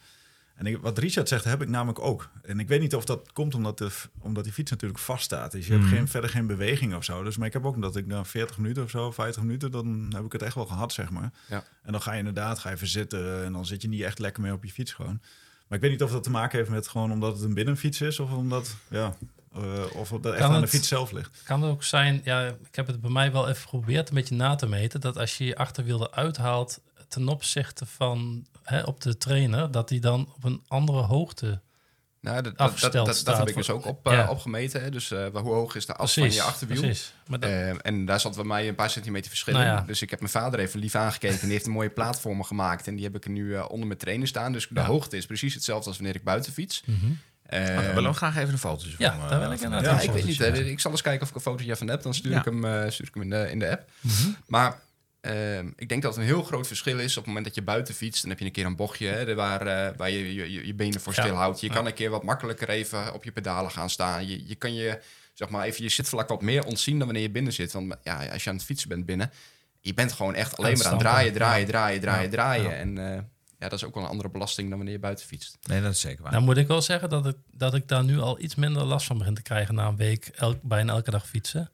En ik, wat Richard zegt, heb ik namelijk ook. En ik weet niet of dat komt omdat, de, omdat die fiets natuurlijk vast staat. Dus je Mhm. hebt geen, verder geen beweging of zo. Dus, maar ik heb ook dat ik na 40 minuten of zo, 50 minuten, dan heb ik het echt wel gehad, zeg maar. Ja. En dan ga je inderdaad, ga je even zitten en dan zit je niet echt lekker mee op je fiets gewoon. Maar ik weet niet of dat te maken heeft met gewoon omdat het een binnenfiets is of omdat, ja, eh, of dat echt Kan aan de het- fiets zelf ligt. Kan het ook zijn, ja, ik heb het bij mij wel even geprobeerd een beetje na te meten, dat als je je achterwiel eruit haalt ten opzichte van hè, op de trainer, dat die dan op een andere hoogte. Nou, dat, dat, dat, afgesteld dat, dat staat heb ik dus ook op, eh, opgemeten. Hè. Dus eh, hoe hoog is de as van je achterwiel? Precies. Maar dat- Eh, en daar zat bij mij een paar centimeter verschil in. Nou ja. Dus ik heb mijn vader even lief aangekeken. En die heeft een mooie plaat voor me gemaakt. En die heb ik er nu eh, onder mijn trainer staan. Dus de Ja. hoogte is precies hetzelfde als wanneer ik buiten fiets. Mhm. Eh, Oh, we graag even een fotootje Ja, van. eh, daar wil ik inderdaad ja, ik weet niet. hè. ja. Ik zal eens kijken of ik een fotootje van heb. Dan stuur Ja. ik hem, eh, stuur ik hem in, de, in de app. Mhm. Maar ehm, ik denk dat het een heel groot verschil is op het moment dat je buiten fietst. Dan heb je een keer een bochtje hè, waar, eh, waar je, je je je benen voor Ja. stil houdt. Je Ja. kan een keer wat makkelijker even op je pedalen gaan staan. Je, je kan je, zeg maar, even je zitvlak wat meer ontzien dan wanneer je binnen zit. Want ja, als je aan het fietsen bent binnen, je bent gewoon echt alleen maar aan het draaien, draaien, draaien, draaien, Ja. draaien. Ja. En eh, ja, dat is ook wel een andere belasting dan wanneer je buiten fietst. Nee, dat is zeker waar. Nou moet ik wel zeggen dat ik, dat ik daar nu al iets minder last van begin te krijgen na een week elk, bijna elke dag fietsen.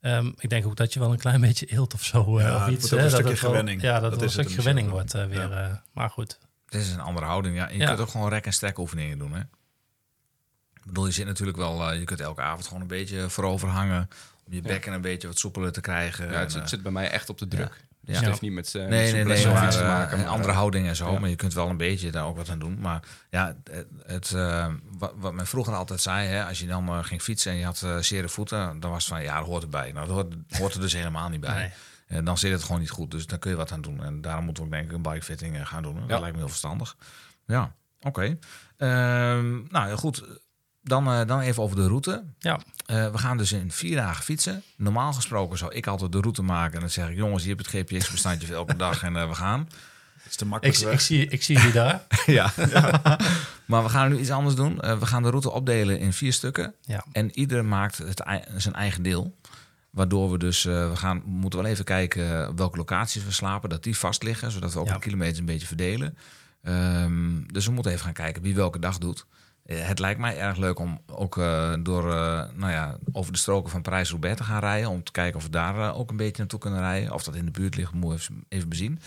Ehm, ik denk ook dat je wel een klein beetje eelt of zo. eh, Ja, of het iets, hè, een dat stukje gewenning. Ja, dat, Dat een het stukje gewenning wordt eh, weer. eh, maar goed. Het is een andere houding. Ja. Je Ja. kunt ook gewoon rek- en strek oefeningen doen. Hè? Ik bedoel, je zit natuurlijk wel... je kunt elke avond gewoon een beetje voorover hangen... om je bekken een beetje wat soepeler te krijgen. Ja, het zit bij mij echt op de druk. Dus Ja. het heeft niet met, eh Nee, nee, nee, maar, te eh, maken. een maar, andere eh, houding en zo. ja. Maar je kunt wel een beetje daar ook wat aan doen. Maar ja, het, het, eh, wat, wat men vroeger altijd zei, hè, als je dan eh, ging fietsen en je had eh zere voeten, dan was het van ja, dat hoort erbij. Nou, dat hoort, hoort er dus helemaal niet bij. En dan zit het gewoon niet goed. Dus daar kun je wat aan doen. En daarom moeten we ook denk ik een bikefitting eh, gaan doen. Dat lijkt me heel verstandig. Ja, oké. Ehm, nou ja, goed. Dan, eh, dan even over de route. Ja, Eh, we gaan dus in vier dagen fietsen. Normaal gesproken zou ik altijd de route maken. En dan zeg ik, jongens, je hebt het GPS-bestandje voor elke dag en eh, we gaan. Het is te ik, makkelijk ik, zie, ik zie jullie daar. ja. maar we gaan nu iets anders doen. Eh, we gaan de route opdelen in vier stukken. Ja. En ieder maakt het, zijn eigen deel. Waardoor we dus, eh, we gaan, we moeten wel even kijken welke locaties we slapen. Dat die vast liggen, zodat we ook Ja. de kilometers een beetje verdelen. Ehm, dus we moeten even gaan kijken wie welke dag doet. Eh, Het lijkt mij erg leuk om ook eh, door, eh, nou ja, over de stroken van Parijs-Roubaix te gaan rijden. Om te kijken of we daar ook een beetje naartoe kunnen rijden. Of dat in de buurt ligt, moet ik even, bezien.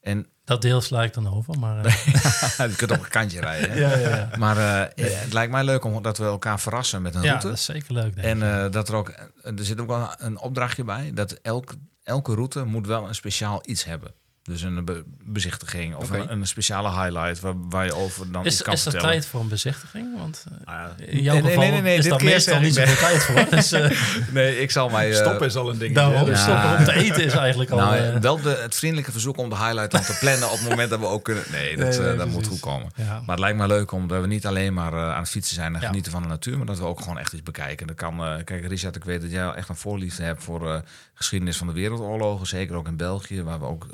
En Dat deel sla ik dan over. Maar, je kunt op een kantje rijden. Hè? ja, ja, ja. Maar het lijkt mij leuk om dat we elkaar verrassen met een ja, route. dat is zeker leuk. En dat er ook, er zit ook wel een opdrachtje bij dat elk, elke route moet wel een speciaal iets hebben. Dus een be- bezichtiging of een, een speciale highlight waar, waar je over dan is, iets kan is er vertellen. tijd voor een bezichtiging? Want eh, ja, in jouw Nee, nee, geval nee, nee, nee, is dit daar meestal niet ik zoveel tijd voor. Dus, eh, Nee, ik zal mij... eh, Stoppen is al een ding. daarom Ja. stoppen om te eten is eigenlijk al... Nou, wel de, het vriendelijke verzoek om de highlight dan te plannen op het moment dat we ook kunnen... Nee, dat, Nee, nee, eh, dat moet goed komen. ja. Maar het lijkt me leuk omdat we niet alleen maar eh, aan het fietsen zijn en Ja. genieten van de natuur, maar dat we ook gewoon echt iets bekijken. Dat kan, eh, kijk, Richard, ik weet dat jij echt een voorliefde hebt voor eh, geschiedenis van de wereldoorlogen, zeker ook in België, waar we ook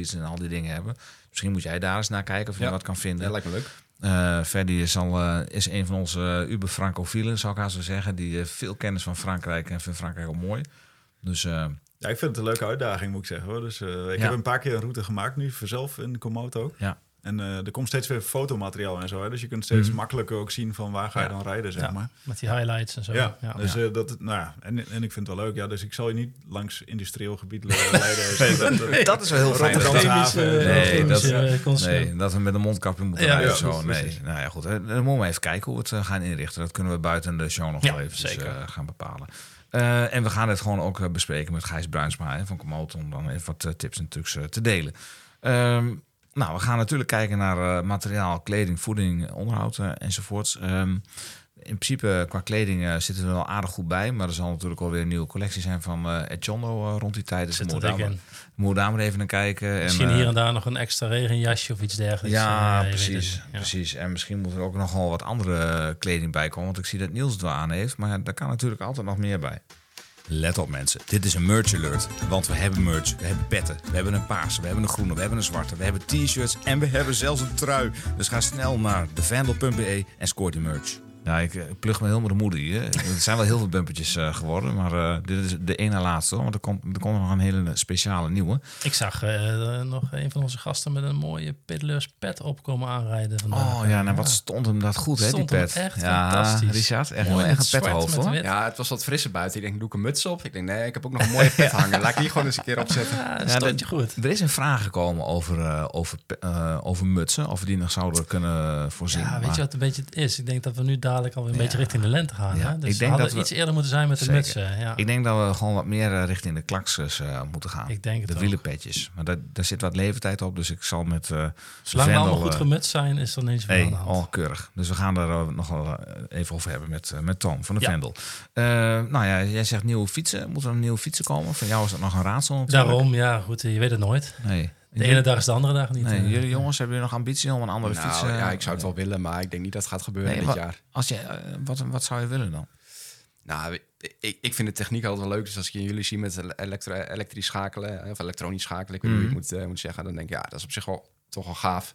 en al die dingen hebben. Misschien moet jij daar eens naar kijken of je Ja. wat kan vinden. Ja, lijkt me leuk. Eh Ferdy is, al, eh, is een van onze uh, uber-francofielen, zou ik haar zo zeggen. Die heeft veel kennis van Frankrijk en vindt Frankrijk ook mooi. Dus eh, Ja, ik vind het een leuke uitdaging, moet ik zeggen. Hoor. Dus, eh, ik Ja. heb een paar keer een route gemaakt nu, voor zelf in Komoot ook. Ja. En eh, er komt steeds weer fotomateriaal en zo. Hè. Dus je kunt steeds Mhm. makkelijker ook zien van waar ga je Ja. dan rijden, zeg Ja. maar. Met die highlights en zo. Ja, Ja. dus eh, dat, nou ja, en, en ik vind het wel leuk. Ja, dus ik zal je niet langs industrieel gebied leiden. dat, dat- dat is wel heel fijn. Dat- haven. Nee, dat- eh, concept. Nee, dat we met een mondkapje moeten Ja, rijden zo. Nee, nou ja, goed. Dan moeten we even kijken hoe we het gaan inrichten. Dat kunnen we buiten de show nog Ja, wel even zeker. gaan bepalen. Eh, en we gaan het gewoon ook bespreken met Gijs Bruinsma hè, van Komoot... om dan even wat tips en trucs te delen. Ehm, nou, we gaan natuurlijk kijken naar eh, materiaal, kleding, voeding, onderhoud eh, enzovoorts. Ehm, principe qua kleding eh, zitten we er wel aardig goed bij. Maar er zal natuurlijk alweer een nieuwe collectie zijn van eh Etchondo eh, rond die tijd. Dus Zit moeten dik daar, in. maar- daar even naar kijken. Misschien en, eh, hier en daar nog een extra regenjasje of iets dergelijks. Ja, Eh, precies, het. Ja. precies. En misschien moet er ook nogal wat andere kleding bij komen. Want ik zie dat Niels het wel aan heeft. Maar daar kan natuurlijk altijd nog meer bij. Let op mensen, dit is een merch alert. Want we hebben merch, we hebben petten, we hebben een paarse, we hebben een groene, we hebben een zwarte, we hebben t-shirts en we hebben zelfs een trui. Dus ga snel naar devandel.be en scoor die merch. Ja, ik eh, plug me helemaal de moeder hier. Er zijn wel heel veel bumpertjes eh, geworden, maar eh, dit is de ene laatste hoor. Want er komt, er komt nog een hele speciale nieuwe. Ik zag eh, nog een van onze gasten met een mooie Piddlers pet opkomen aanrijden vandaag. Oh ja, nou wat stond hem dat goed hè, die pet. echt ja, fantastisch. Richard, echt, Mooi met een pethoofd hoor. Ja, het was wat frisser buiten. Ik denk, doe ik een muts op? Ik denk, nee, ik heb ook nog een mooie pet hangen. Laat ik die gewoon eens een keer opzetten. Ja, Ja, stond je dat- goed. Er is een vraag gekomen over, eh, over, eh, over mutsen, of we die nog zouden kunnen voorzien. Ja, weet Maar- je wat een beetje het is? Ik denk dat we nu dadelijk alweer een beetje richting de lente gaan. Ja, hè? ik Dus denk we hadden dat we- iets eerder moeten zijn met de Zeker. mutsen. Ja. Ik denk dat we gewoon wat meer eh, richting de klaksers eh, moeten gaan. Ik denk het de wielenpetjes. Maar daar, daar zit wat leeftijd op, dus ik zal met... eh Zolang we allemaal goed gemutst zijn, is er niets van aan Hey, de hand. al keurig. Dus we gaan daar nog wel even over hebben met, met Toon van de. Vendel. Nou ja, jij zegt nieuwe fietsen. Moeten er nieuwe fietsen komen? Van jou is dat nog een raadsel. Daarom, ja, goed, je weet het nooit. Nee. De ene dag is de andere dag niet. Nee, eh. jullie jongens, hebben jullie nog ambitie om een andere Nou, fiets... eh, ja, ik zou het wel willen, maar ik denk niet dat het gaat gebeuren Nee, dit wat- jaar. Als je, eh, wat, wat zou je willen dan? Nou, ik, ik vind de techniek altijd wel leuk. Dus als ik jullie zie met elektro, elektrisch schakelen, eh, of elektronisch schakelen, ik weet niet hoe je het moet, eh, moet zeggen, dan denk ik, ja, dat is op zich wel toch wel gaaf.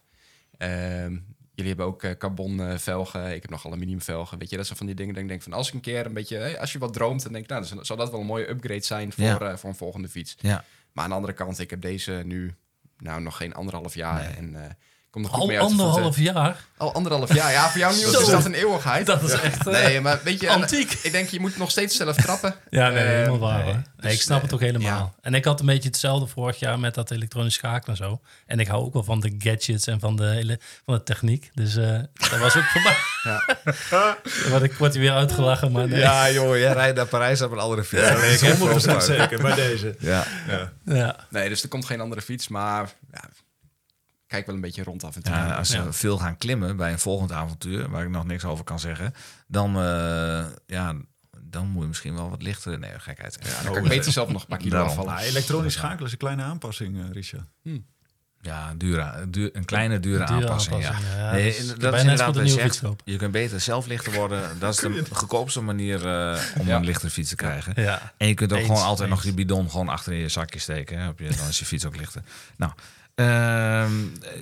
Ehm, jullie hebben ook eh, carbon eh, velgen, ik heb nog aluminium velgen. Weet je, dat zijn van die dingen dat ik denk van, als ik een keer een beetje, eh, als je wat droomt, dan denk ik, nou, dan zou dat wel een mooie upgrade zijn voor, Ja. eh, voor een volgende fiets. Ja. Maar aan de andere kant, ik heb deze nu, nou, nog geen anderhalf jaar Nee. en eh nog Al voeten. anderhalf jaar? Al anderhalf jaar. Ja, voor jou nieuws Zo. is dat een eeuwigheid. Dat is echt eh, Nee, maar weet je, en- antiek. ik denk je moet nog steeds zelf trappen. Ja, nee, Eh, helemaal waar. nee. hoor. Nee, Dus, ik snap eh, het ook helemaal. ja. En ik had een beetje hetzelfde vorig jaar met dat elektronisch schakelen en zo. En ik hou ook wel van de gadgets en van de, hele, van de techniek. Dus eh, dat was ook voor mij. Ja. Want ik word hier weer uitgelachen, maar nee. Ja, joh, jij rijdt naar Parijs op een andere fiets. Ja, nee, ik heb 100% zeker bij deze. Ja. Ja. Ja. Nee, dus er komt geen andere fiets, maar ja, kijk wel een beetje rond af en toe. Ja, als ze Ja. veel gaan klimmen bij een volgend avontuur, waar ik nog niks over kan zeggen, dan, eh, ja, dan moet je misschien wel wat lichter. Nee, gekheid. Ja, dan kan ik beter zelf nog een paar kilo Daarom. afvallen. Elektronisch schakelen is een kleine aanpassing, eh, Richard. Ja, dure, duur, een kleine dure, Dure aanpassing. Ja. aanpassing, ja. Nee, dat is bijna net inderdaad een wat je zegt. Je kunt beter zelf lichter worden. Dat is de goedkoopste manier eh, om Ja. een lichtere fiets te krijgen. Ja. En je kunt ook Eens, gewoon altijd nog je bidon gewoon achter in je zakje steken. Hè? Op je, dan is je fiets ook lichter. Nou,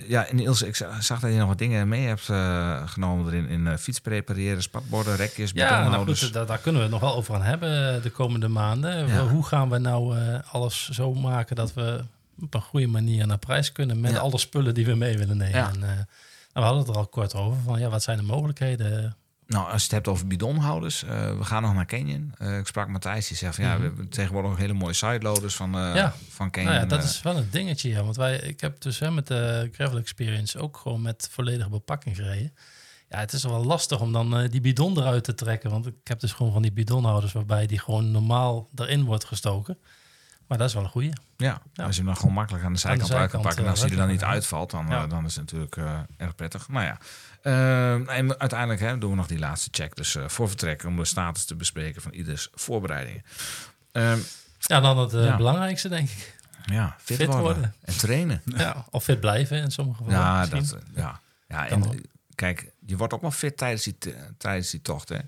ja, en Ilse, ik za- zag dat je nog wat dingen mee hebt eh, genomen erin. In eh, fiets prepareren, spatborden, rekjes, Ja, nou goed, daar, daar kunnen we het nog wel over gaan hebben de komende maanden. Ja. Hoe gaan we nou eh, alles zo maken dat we op een goede manier naar prijs kunnen met Ja. alle spullen die we mee willen nemen? Ja. En, eh, nou, we hadden het er al kort over van ja, wat zijn de mogelijkheden? Nou, als je het hebt over bidonhouders, eh, we gaan nog naar Canyon. Eh, ik sprak Matthijs, die zegt van ja, we hebben tegenwoordig ook hele mooie sideloaders van, Ja. van Canyon. Nou ja, dat is wel een dingetje, ja. Want wij, ik heb dus hè, met de Gravel Experience ook gewoon met volledige bepakking gereden. Ja, het is wel lastig om dan die bidon eruit te trekken. Want ik heb dus gewoon van die bidonhouders waarbij die gewoon normaal erin wordt gestoken. Maar dat is wel een goeie. Ja, Ja. als je hem dan gewoon makkelijk aan de zijkant, uit kan pakken. En eh, als hij er dan niet uitvalt, dan, Ja. eh, dan is het natuurlijk eh, erg prettig. Nou ja, Eh, en uiteindelijk hè, doen we nog die laatste check. Dus eh, voor vertrek om de status te bespreken van ieders voorbereidingen. Ehm, Ja, dan het eh, belangrijkste, denk ik. ja, fit, Fit worden. worden. En trainen. Ja, of fit blijven in sommige gevallen. Ja, dat, eh, ja. ja en eh, kijk, je wordt ook wel fit tijdens die, tijdens die tocht. Hè?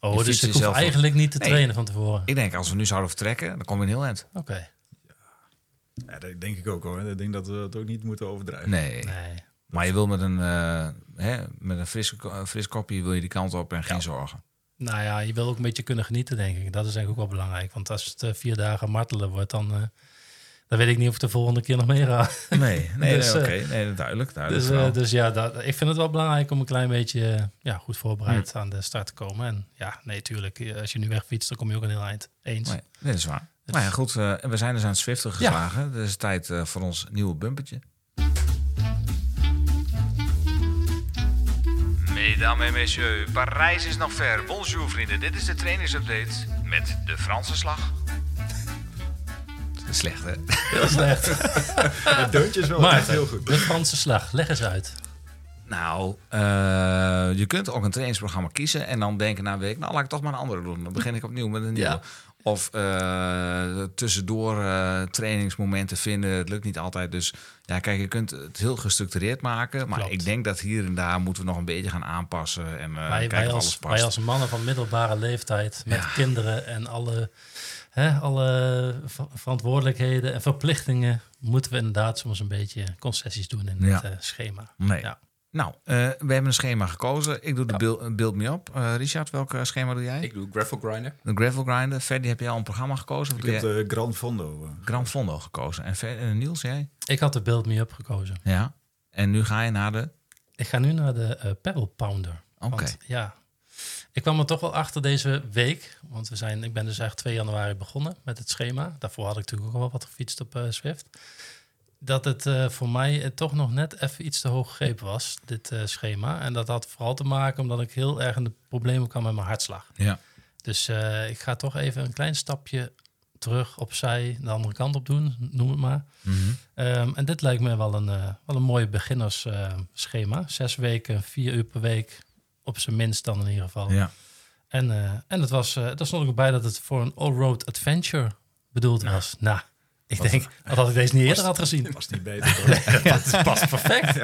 Oh, je dus fietst ik hoef jezelf op. eigenlijk niet te Nee. trainen van tevoren. Ik denk, als we nu zouden vertrekken, dan kom je een heel eind. Oké. Ja, dat denk ik ook hoor. Ik denk dat we het ook niet moeten overdrijven. Nee. Nee. Maar je wil met een, eh, hè, met een fris, ko- fris kopje wil je die kant op en geen zorgen. Nou ja, je wil ook een beetje kunnen genieten, denk ik. Dat is eigenlijk ook wel belangrijk. Want als het eh, vier dagen martelen wordt, dan, eh, dan weet ik niet of ik de volgende keer nog mee ga. Nee, nee, Dus, nee, eh, oké. Nee, duidelijk. duidelijk Dus, dus ja, dat, ik vind het wel belangrijk om een klein beetje ja, goed voorbereid aan de start te komen. En ja, nee, tuurlijk. Als je nu wegfietst, dan kom je ook een heel eind. Eens. Nee, dat is waar. Nou ja, goed. eh, en we zijn dus aan het Zwiften geslagen. Het is tijd eh, voor ons nieuwe bumpertje. Mesdames et messieurs, Parijs is nog ver. Bonjour vrienden, dit is de trainingsupdate met de Franse slag. Slecht hè? Heel slecht. Het deuntje is wel Maar echt heel goed. de Franse slag, leg eens uit. Nou, eh, je kunt ook een trainingsprogramma kiezen en dan denken na een week, nou laat ik toch maar een andere doen. Dan begin ik opnieuw met een nieuwe. Ja. Of eh, tussendoor eh, trainingsmomenten vinden. Het lukt niet altijd. Dus ja, kijk, je kunt het heel gestructureerd maken. Maar Klopt. ik denk dat hier en daar moeten we nog een beetje gaan aanpassen. En eh wij, kijken wij, als, past. wij als mannen van middelbare leeftijd met Ja. kinderen en alle, hè, alle ver- verantwoordelijkheden en verplichtingen moeten we inderdaad soms een beetje concessies doen in Ja. het schema. Nee. Ja. Nou, eh, we hebben een schema gekozen. Ik doe de build, build me up. Eh, Richard, welk eh, schema doe jij? Ik doe gravel grinder. De gravel grinder. Ferdy, heb jij al een programma gekozen? Of Ik heb jij de Grand Fondo. eh, Grand Fondo gekozen. En Fer- eh, Niels, jij? Ik had de Build Me Up gekozen. Ja. En nu ga je naar de... Ik ga nu naar de eh, Pebble Pounder. Oké. Ja, ik kwam er toch wel achter deze week. Want we zijn, ik ben dus echt 2 januari begonnen met het schema. Daarvoor had ik natuurlijk ook al wel wat gefietst op eh, Swift. Dat het eh, voor mij eh, toch nog net even iets te hoog gegrepen was, dit eh, schema. En dat had vooral te maken omdat ik heel erg in de problemen kwam met mijn hartslag. Ja. Dus ik ga toch even een klein stapje terug opzij, de andere kant op doen, noem het maar. Mhm. Ehm, en dit lijkt me wel een, wel een mooie beginnersschema. Zes weken, vier uur per week, op zijn minst dan in ieder geval. Ja. En, en het was, er stond ook bij dat het voor een all-road adventure bedoeld was. Nou, ik denk, had ik deze niet eerder had gezien? Was niet beter. hoor. dat past perfect.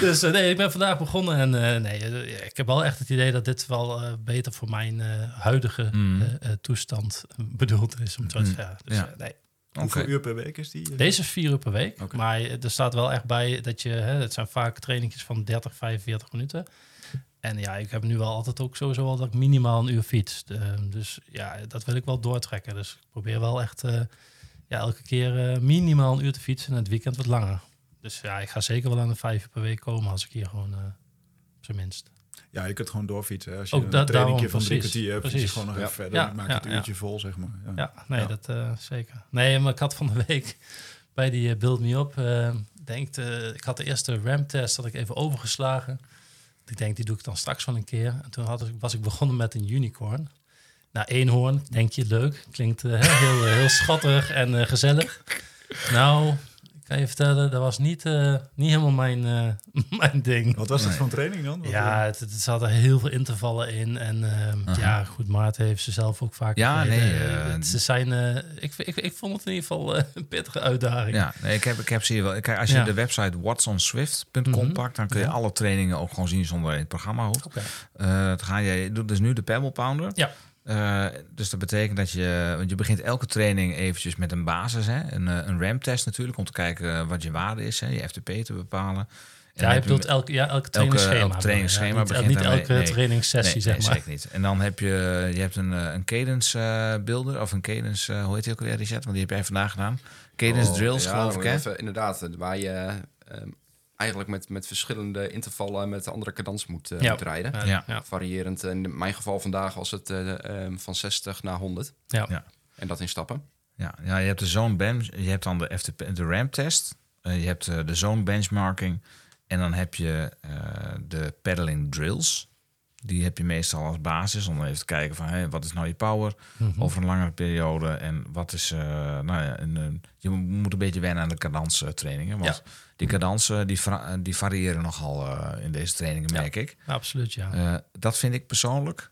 Dus eh, nee, ik ben vandaag begonnen en eh, nee, eh, ik heb wel echt het idee dat dit wel eh, beter voor mijn eh, huidige Mm. toestand bedoeld is. Om te Mm. zeggen. Dus, Ja. nee. Hoeveel uur per week is die? Deze is vier uur per week. Maar er staat wel echt bij dat je... Hè, het zijn vaak trainingjes van 30, 45 minuten. En ja, ik heb nu wel altijd ook sowieso al dat ik minimaal een uur fiets. Dus ja, dat wil ik wel doortrekken. Dus ik probeer wel echt eh, ja, elke keer eh, minimaal een uur te fietsen en het weekend wat langer. Dus ja, ik ga zeker wel aan de vijf uur per week komen als ik hier gewoon... eh, op zijn minst. Ja, je kunt gewoon doorfietsen. hè. Als je Ook een trainingje van drie kwartier hebt, fiets je gewoon nog Ja. even verder. Ja, maak ja, het uurtje vol, zeg maar. Ja. Ja, nee, dat eh, zeker. Nee, maar ik had van de week bij die Build Me Up, denkt, eh, ik had de eerste RAM-test had ik even overgeslagen. Ik denk, die doe ik dan straks wel een keer. En toen had ik, was ik begonnen met een unicorn. Nou, eenhoorn, denk je leuk. Klinkt eh, heel, eh, heel schattig en eh, gezellig. Nou, ik kan je vertellen, dat was niet, eh, niet helemaal mijn, eh, mijn ding. Wat was dat Nee. voor een training dan? Wat, Ja, het, het zat er heel veel intervallen in. En ehm, ja, goed, Maarten heeft ze zelf ook vaak Ja, gereden. nee, het- ze zijn, eh, ik, ik, ik vond het in ieder geval eh, een pittige uitdaging. Ja, nee, ik, heb, ik heb ze hier wel. Kijk, als je Ja. de website whatsonswift.com Mhm. pakt, dan kun je Ja. alle trainingen ook gewoon zien zonder het programma hoeft. Oké. Eh, dan ga je, je doet dus nu de Pebble Pounder. Ja. Eh, dus dat betekent dat je, want je begint elke training eventjes met een basis, hè? een, eh, een RAM-test natuurlijk, om te kijken eh, wat je waarde is, hè? je FTP te bepalen. En Ja, je bedoelt elke, ja, elke trainingsschema. elk trainingsschema Ja, niet, begint niet elke nee. trainingssessie, nee, zeg nee, maar. zeker niet. En dan heb je, je hebt een, een cadence eh, builder, of een cadence, eh, hoe heet die ook alweer, Richard? Want die heb jij vandaag gedaan. Cadence Oh, drills, ja, geloof ik, hè? even- inderdaad, waar je ehm, eigenlijk met, met verschillende intervallen met de andere cadans moet, eh, Ja. moet rijden. Ja, Ja. Variërend. In mijn geval vandaag was het eh, ehm, van 60 naar 100. Ja. Ja. En dat in stappen. Ja, ja, je hebt de zone bench, je hebt dan de, FTP, de ramp test, eh, je hebt eh, de zone benchmarking en dan heb je eh, de pedaling drills. Die heb je meestal als basis om even te kijken van hey, wat is nou je power Mhm. over een langere periode en wat is, eh, nou ja, een, een- je moet een beetje wennen aan de cadanstrainingen, want die cadansen die, die variëren nogal eh, in deze trainingen, Ja. merk ik. Absoluut, ja. Eh, dat vind ik persoonlijk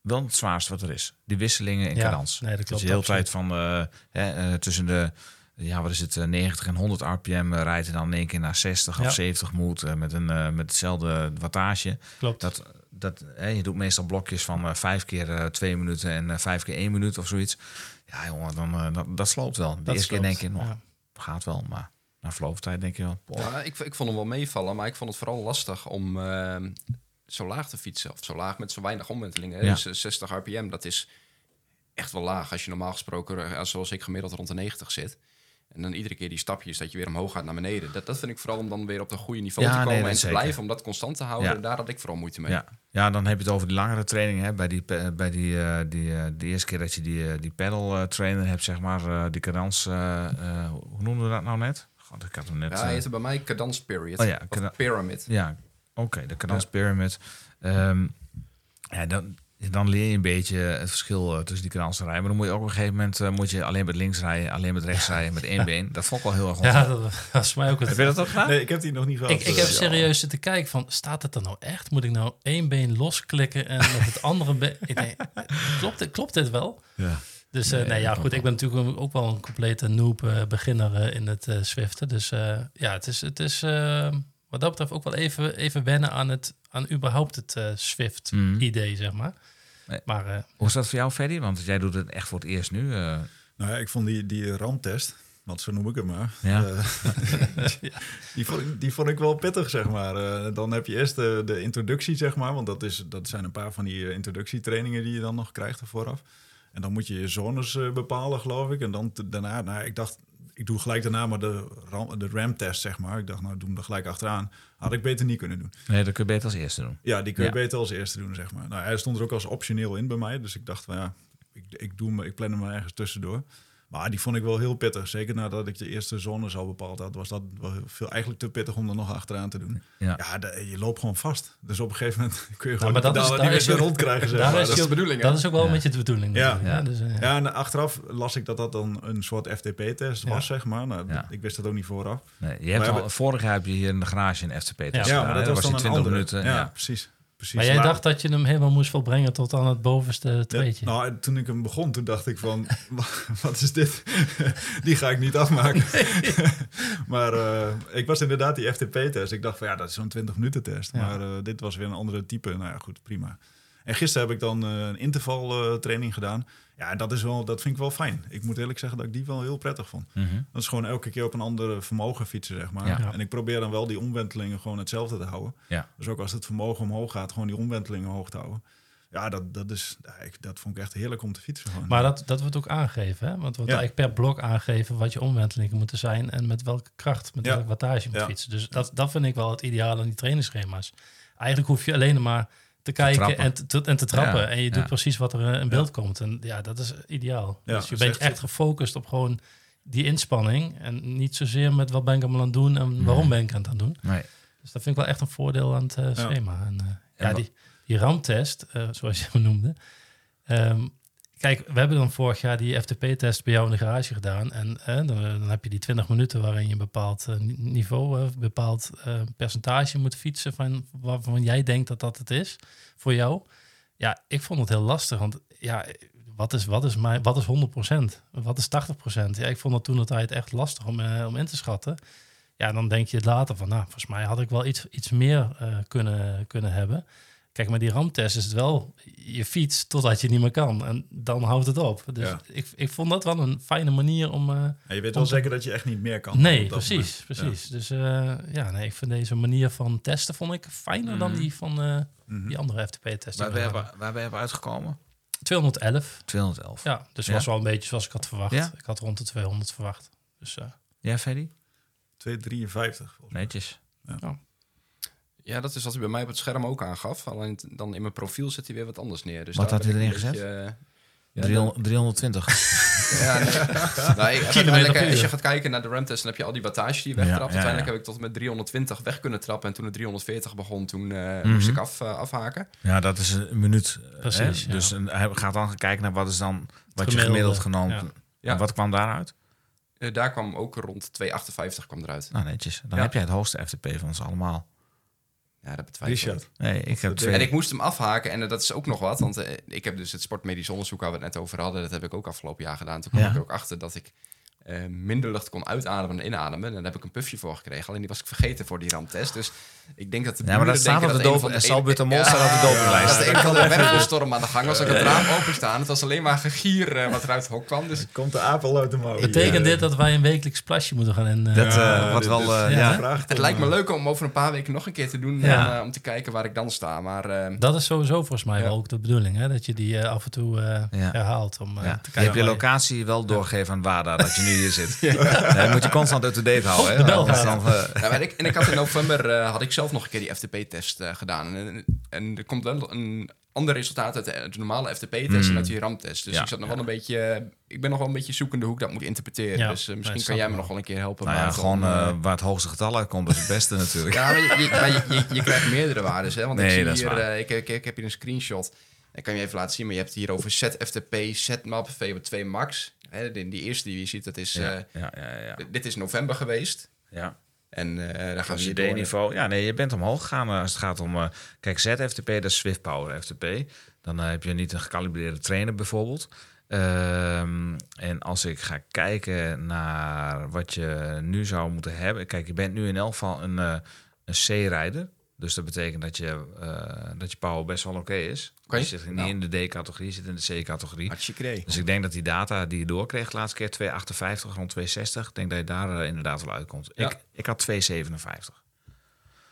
wel het zwaarste wat er is. Die wisselingen in Ja, cadans. nee, dat je hele absoluut. tijd van eh, hè, eh, tussen de ja, wat is het, eh, 90 en 100 rpm eh, rijdt en dan in één keer naar 60 Ja. of 70 moet eh, met, een, eh, met hetzelfde wattage. Klopt. Dat, dat, hè, je doet meestal blokjes van eh, vijf keer eh, twee minuten en eh, vijf keer één minuut of zoiets. Ja, jongen, dan, dat, dat sloopt wel. De Dat eerste keer denk je, nog ja. gaat wel, maar na verloop van tijd denk je wel. Ja, ik, ik vond hem wel meevallen, maar ik vond het vooral lastig om ehm, zo laag te fietsen. Of zo laag met zo weinig omwentelingen. hè. Ja. Dus 60 rpm, dat is echt wel laag. Als je normaal gesproken, zoals ik gemiddeld rond de 90 zit. En dan iedere keer die stapjes dat je weer omhoog gaat naar beneden. Dat, dat vind ik vooral om dan weer op een goede niveau Ja, te komen en te zeker. blijven. Om dat constant te houden, Ja. daar had ik vooral moeite mee. Ja. ja, dan heb je het over die langere training. Hè? Bij, die, pe- bij die, eh, die, eh, de eerste keer dat je die, eh, die pedal eh, trainer hebt, zeg maar, eh, die cadans, eh, eh, hoe noemden we dat nou net? God, ik had hem net. Ja, eh, hij heette bij mij cadence period. Oh ja, pyramid. ja, oké, de cadans pyramid. Ehm, ja, dan, dan leer je een beetje het verschil eh, tussen die kanaalserij. Maar dan moet je ook op een gegeven moment eh, moet je alleen met links rijden, alleen met rechts rijden, met één been. Dat vond ik wel heel erg Ja, dat was voor mij ook het. Heb je dat ook gedaan? Nee, ik heb die nog niet gehad. Ik, ik heb serieus zitten kijken van, staat het er nou echt? Moet ik nou één been losklikken en met het andere been... Ik denk, klopt, klopt dit wel? Ja. Dus eh, Nee, nee, ja, goed, ik ben natuurlijk ook wel een complete noob eh, beginner in het eh Zwiften. Dus eh, ja, het is, het is eh, wat dat betreft ook wel even, even wennen aan, het, aan überhaupt het eh Mhm. Swift-idee, zeg maar. Nee. Maar eh, Hoe is dat voor jou, Ferdy? Want jij doet het echt voor het eerst nu. eh. Nou ja, ik vond die, die ramtest, want zo noem ik het maar. Ja. eh, die, vond, ik- die vond ik wel pittig, zeg maar. Eh, dan heb je eerst de, de introductie, zeg maar. Want dat, is, dat zijn een paar van die introductietrainingen die je dan nog krijgt er vooraf. En dan moet je je zones eh, bepalen, geloof ik. En dan daarna, nou, ik dacht, ik doe gelijk daarna maar de, ram, de RAM-test, zeg maar. Ik dacht, nou, doe hem er gelijk achteraan. Had ik beter niet kunnen doen. Nee, dat kun je beter als eerste doen. Ja, die kun je Ja. beter als eerste doen, zeg maar. Nou, hij stond er ook als optioneel in bij mij. Dus ik dacht van ja, ik, ik, doe hem, ik plan hem er ergens tussendoor. Maar die vond ik wel heel pittig. Zeker nadat ik de eerste zones al bepaald had, was dat wel veel, eigenlijk te pittig om er nog achteraan te doen. Ja. Ja, de- je loopt gewoon vast. Dus op een gegeven moment kun je Ja, gewoon maar de dat is- niet meer je- rondkrijgen. Zeg daar maar. is Dat is de bedoeling, hè? dat is ook wel Ja. een beetje de bedoeling. Ja. hè? Dus, eh, ja, en achteraf las ik dat dat dan een soort FTP-test Ja. was, zeg maar. Nou, Ja. Ik wist dat ook niet vooraf. Nee, je hebt Maar al, vorig jaar heb je hier in de garage een FTP-test Ja. gedaan. Ja, maar dat was dan in een 20 andere. minuten. ja, Ja. precies. Precies. maar jij dacht dat je hem helemaal moest volbrengen tot aan het bovenste Ja, tweetje. nou, toen ik hem begon, toen dacht ik van, wat is dit? die ga ik niet afmaken. maar eh, ik was inderdaad die FTP-test. Ik dacht van, ja, dat is zo'n 20 minuten test. Ja. Maar eh, dit was weer een andere type. Nou ja, goed, prima. En gisteren heb ik dan eh, een intervaltraining gedaan. Ja, dat, is wel, dat vind ik wel fijn. Ik moet eerlijk zeggen dat ik die wel heel prettig vond. Mhm. Dat is gewoon elke keer op een andere vermogen fietsen, zeg maar. Ja. En ik probeer dan wel die omwentelingen gewoon hetzelfde te houden. Ja. Dus ook als het vermogen omhoog gaat, gewoon die omwentelingen hoog te houden. Ja, dat, dat, is, dat vond ik echt heerlijk om te fietsen. Gewoon. Maar dat, dat wordt ook aangegeven, hè? Want we wordt Ja. eigenlijk per blok aangegeven wat je omwentelingen moeten zijn en met welke kracht, met Ja. welke wattage je moet Ja. fietsen. Dus dat, dat vind ik wel het ideale aan die trainingsschema's. Eigenlijk hoef je alleen maar te kijken en te, en te trappen. Ja, En je ja. doet precies wat er eh, in beeld komt. En ja, dat is ideaal. Ja, dus je bent echt echt gefocust op gewoon die inspanning. En niet zozeer met wat ben ik allemaal aan het doen en waarom Nee. ben ik aan het doen. Nee. Dus dat vind ik wel echt een voordeel aan het eh, schema. En, eh, ja, die, die ramtest, zoals je hem noemde. Ehm, kijk, we hebben dan vorig jaar die FTP-test bij jou in de garage gedaan. En eh, dan, dan heb je die 20 minuten waarin je een bepaald eh, ni- niveau, een bepaald eh, percentage moet fietsen van waarvan jij denkt dat dat het is voor jou. Ja, ik vond het heel lastig, want ja, wat is, wat is, mijn, wat is 100%? Wat is 80%? Ja, ik vond het toen de tijd echt lastig om, eh, om in te schatten. Ja, dan denk je later van, nou, volgens mij had ik wel iets, iets meer eh, kunnen, kunnen hebben. Kijk, maar die ramtest is het wel je fiets totdat je niet meer kan. En dan houdt het op. Dus Ja. ik, ik vond dat wel een fijne manier om... eh, Ja, je weet wel Om zeker dat je echt niet meer kan. nee, precies, moment. precies. Dus eh, ja, nee, ik vind deze manier van testen vond ik fijner dan Mhm. die van eh. Mhm. die andere FTP-testen. Waar ben je, waar ben je uitgekomen? 211. 211. Ja, dus Ja? was wel een beetje zoals ik had verwacht. Ja? Ik had rond de 200 verwacht. Dus eh, Ja, Ferdy? 253. volgens mij. Netjes. Ja, dat is wat hij bij mij op het scherm ook aangaf. Alleen dan in mijn profiel zet hij weer wat anders neer. Dus Wat had hij erin een beetje, eh, Ja, 300 320. Ja, nee. ik- uiteindelijk, eh, als je gaat kijken naar de ramtest, dan heb je al die wattage die je Ja, wegtrapt. ja, Uiteindelijk ja. heb ik tot met 320 weg kunnen trappen. En toen het 340 begon, toen eh, Mhm. moest ik af, afhaken. Ja, dat is een minuut. hè? Precies, ja. Dus een- hij gaat dan kijken naar wat is dan wat je gemiddeld genomen. ja. Ja. En wat kwam daaruit? Eh, daar kwam ook rond 258 kwam eruit. Nou, netjes. Dan Ja. heb jij het hoogste FTP van ons allemaal. Ja, dat betwijfel ik. Richard. Nee, ik heb twee. En ik moest hem afhaken en dat is ook nog wat. Want eh, ik heb dus het sportmedisch onderzoek waar we het net over hadden. Dat heb ik ook afgelopen jaar gedaan. Toen kwam Ja. ik er ook achter dat ik eh, minder lucht kon uitademen dan inademen. En daar heb ik een puffje voor gekregen. Alleen die was ik vergeten voor die ramtest. Dus ik denk dat de Ja, maar dat staat op de van de- Salbutamol Ja, staat op de dopinglijst. Dat er een van de wervelstorm aan de gang was. Ik had het raam openstaan. Het was alleen maar gegier eh, wat eruit het hok kwam. Dus Komt de apel uit de mouw. betekent dit dat wij een wekelijks plasje moeten gaan in? eh, Dat Ja, eh, wat wel. eh, ja, ja, het lijkt me leuk om over een paar weken nog een keer te doen. Ja. en, om te kijken waar ik dan sta. Maar eh, Dat is sowieso volgens mij Ja. wel ook de bedoeling, hè? dat je die af en toe eh, Ja. herhaalt. Om, eh, Ja. te Je kijken hebt je locatie wel doorgegeven aan WADA dat je nu hier zit. Ja. moet je constant up-to-date houden. hè? de bel Anders gaat. dan, eh, Ja, maar ik, en ik had in november eh, had ik zelf nog een keer die FTP-test eh, gedaan. En, en er komt wel een ander resultaat uit de, uit de normale FTP-test Mm. en uit die RAM-test. Dus Ja, ik zat nog ja. wel een beetje. ik ben nog wel een beetje zoekende hoe ik dat moet interpreteren. Ja, dus misschien nee, kan jij me nog wel een keer helpen. nou ja, gewoon waar het hoogste getal uitkomt, is het beste natuurlijk. ja, maar, je, je- maar je, je, je krijgt meerdere waarden. Hè? Want Nee, ik zie dat is hier, waar. eh, ik, ik, ik heb hier een screenshot. Ik kan je even laten zien, maar je hebt hier over ZFTP, ZMAP, VO2 Max. Hè, die, die eerste die je ziet, dat is, Ja, eh, ja, dit is november geweest. ja. En dan gaan hier door. CD-niveau. Ja, nee, je bent omhoog gegaan eh, als het gaat om... kijk, ZFTP, dat is Swift Power FTP. Dan heb je niet een gecalibreerde trainer bijvoorbeeld. Ehm, en als ik ga kijken naar wat je nu zou moeten hebben... Kijk, je bent nu in elk geval een, een C-rijder. Dus dat betekent dat je, eh, dat je power best wel oké is. Je zit niet Nou. in de D-categorie, je zit in de C-categorie. Dus ik denk dat die data die je doorkreeg de laatste keer 2,58 rond 2,60. Ik denk dat je daar eh, inderdaad wel uitkomt. Ja. Ik, ik had 2,57.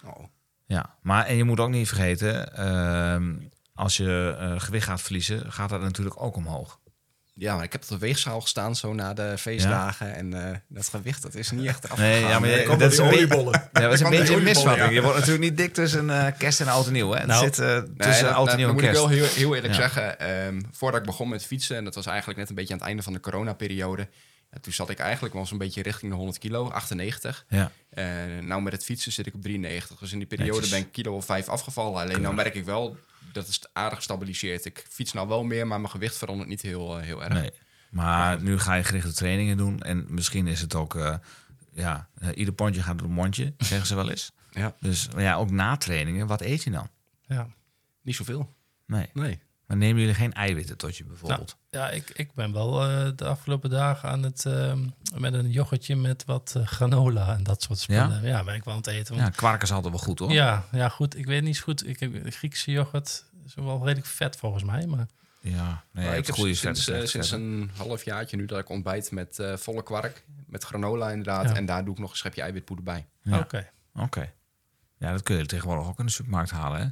Oh. Ja, maar en je moet ook niet vergeten, ehm, als je eh, gewicht gaat verliezen, gaat dat natuurlijk ook omhoog. Ja, maar ik heb op de weegschaal gestaan zo na de feestdagen. En eh, dat gewicht, dat is niet echt afgegaan. Nee, ja, maar je- Nee, dat is een oliebollen. Ja, dat is een beetje een misvatting. ja. Je wordt natuurlijk niet dik tussen eh, kerst en oud en nieuw. Hè? Nou, het zit eh, Nee, tussen dat- oud en dat nieuw en moet ik kerst. wel heel, heel eerlijk zeggen. ehm, voordat ik begon met fietsen, en dat was eigenlijk net een beetje aan het einde van de coronaperiode. Toen zat ik eigenlijk wel zo'n beetje richting de 100 kilo, 98. Ja. Nou met het fietsen zit ik op 93. Dus in die periode Netjes. ben ik kilo of 5 afgevallen. Alleen nou merk ik wel, dat is aardig gestabiliseerd. Ik fiets nou wel meer, maar mijn gewicht verandert niet heel, eh, heel erg. Nee. Maar nu ga je gerichte trainingen doen. En misschien is het ook... eh, ja, eh, ieder pondje gaat door een mondje, zeggen ze wel eens. Ja, Dus ja, ook na trainingen, wat eet je dan? Ja. niet zoveel. Nee. Nee. Maar nemen jullie geen eiwitten tot je bijvoorbeeld? Ja, ik, ik ben wel eh, de afgelopen dagen aan het ehm, met een yoghurtje met wat eh, granola en dat soort spullen. Ja, ben ik wel aan het eten. Ja, kwark is altijd wel goed hoor. ja, ja, goed. Ik weet niet zo goed. Ik heb Griekse yoghurt. Is wel redelijk vet volgens mij. Maar Ja, nee, Maar ik heb goede sinds, eh, sinds een half jaartje nu dat ik ontbijt met eh, volle kwark. Met granola inderdaad. Ja. En daar doe ik nog een schepje eiwitpoeder bij. Ja. oké. Oké. Ja, dat kun je tegenwoordig ook in de supermarkt halen, hè?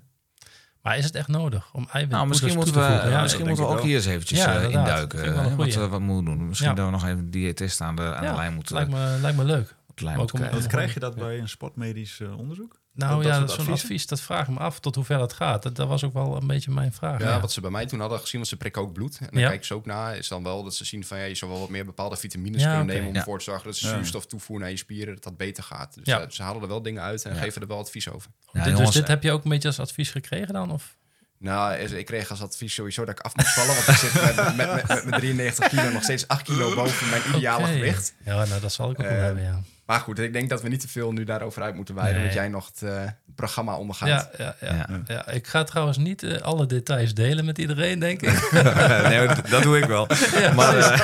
Maar is het echt nodig om eiwit Nou, misschien toe moeten te we? Ja, misschien moeten we ook hier eens eventjes Ja, eh, induiken. Hè, wat, we- wat moeten we doen. Misschien Ja. dat we nog even een diëtist aan de, aan de lijn moeten, lijkt, me, lijkt me leuk. ook om- krijgen. Wat krijg je dat bij een sportmedisch eh, onderzoek? Nou Dat- dat ja, zo'n advies, dat vraag ik me af tot hoe ver het gaat. Dat, dat was ook wel een beetje mijn vraag. Ja, wat ze bij mij toen hadden gezien, want ze prikken ook bloed. En dan Ja. kijken ze ook naar, is dan wel dat ze zien van ja, je zou wel wat meer bepaalde vitamines Ja, kunnen nemen om Ja. ervoor te zorgen dat ze Ja. zuurstof toevoeren naar je spieren, dat dat beter gaat. Dus Ja. eh, ze halen er wel dingen uit en Ja. geven er wel advies over. Ja, Dit- jongens, dus dit heb je ook een beetje als advies gekregen dan? Of? Nou, ik kreeg als advies sowieso dat ik af moest vallen, want ik zit met, met, met, met mijn 93 kilo nog steeds 8 kilo boven mijn ideale gewicht. Ja, nou, dat zal ik ook wel Eh, hebben, ja. Maar goed, ik denk dat we niet te veel nu daarover uit moeten wijden, Nee. jij nog het eh, programma ondergaat. Ja, ja, ja, Ja. ja. Ik ga trouwens niet eh, alle details delen met iedereen, denk ik. nee, dat doe ik wel. maar, eh,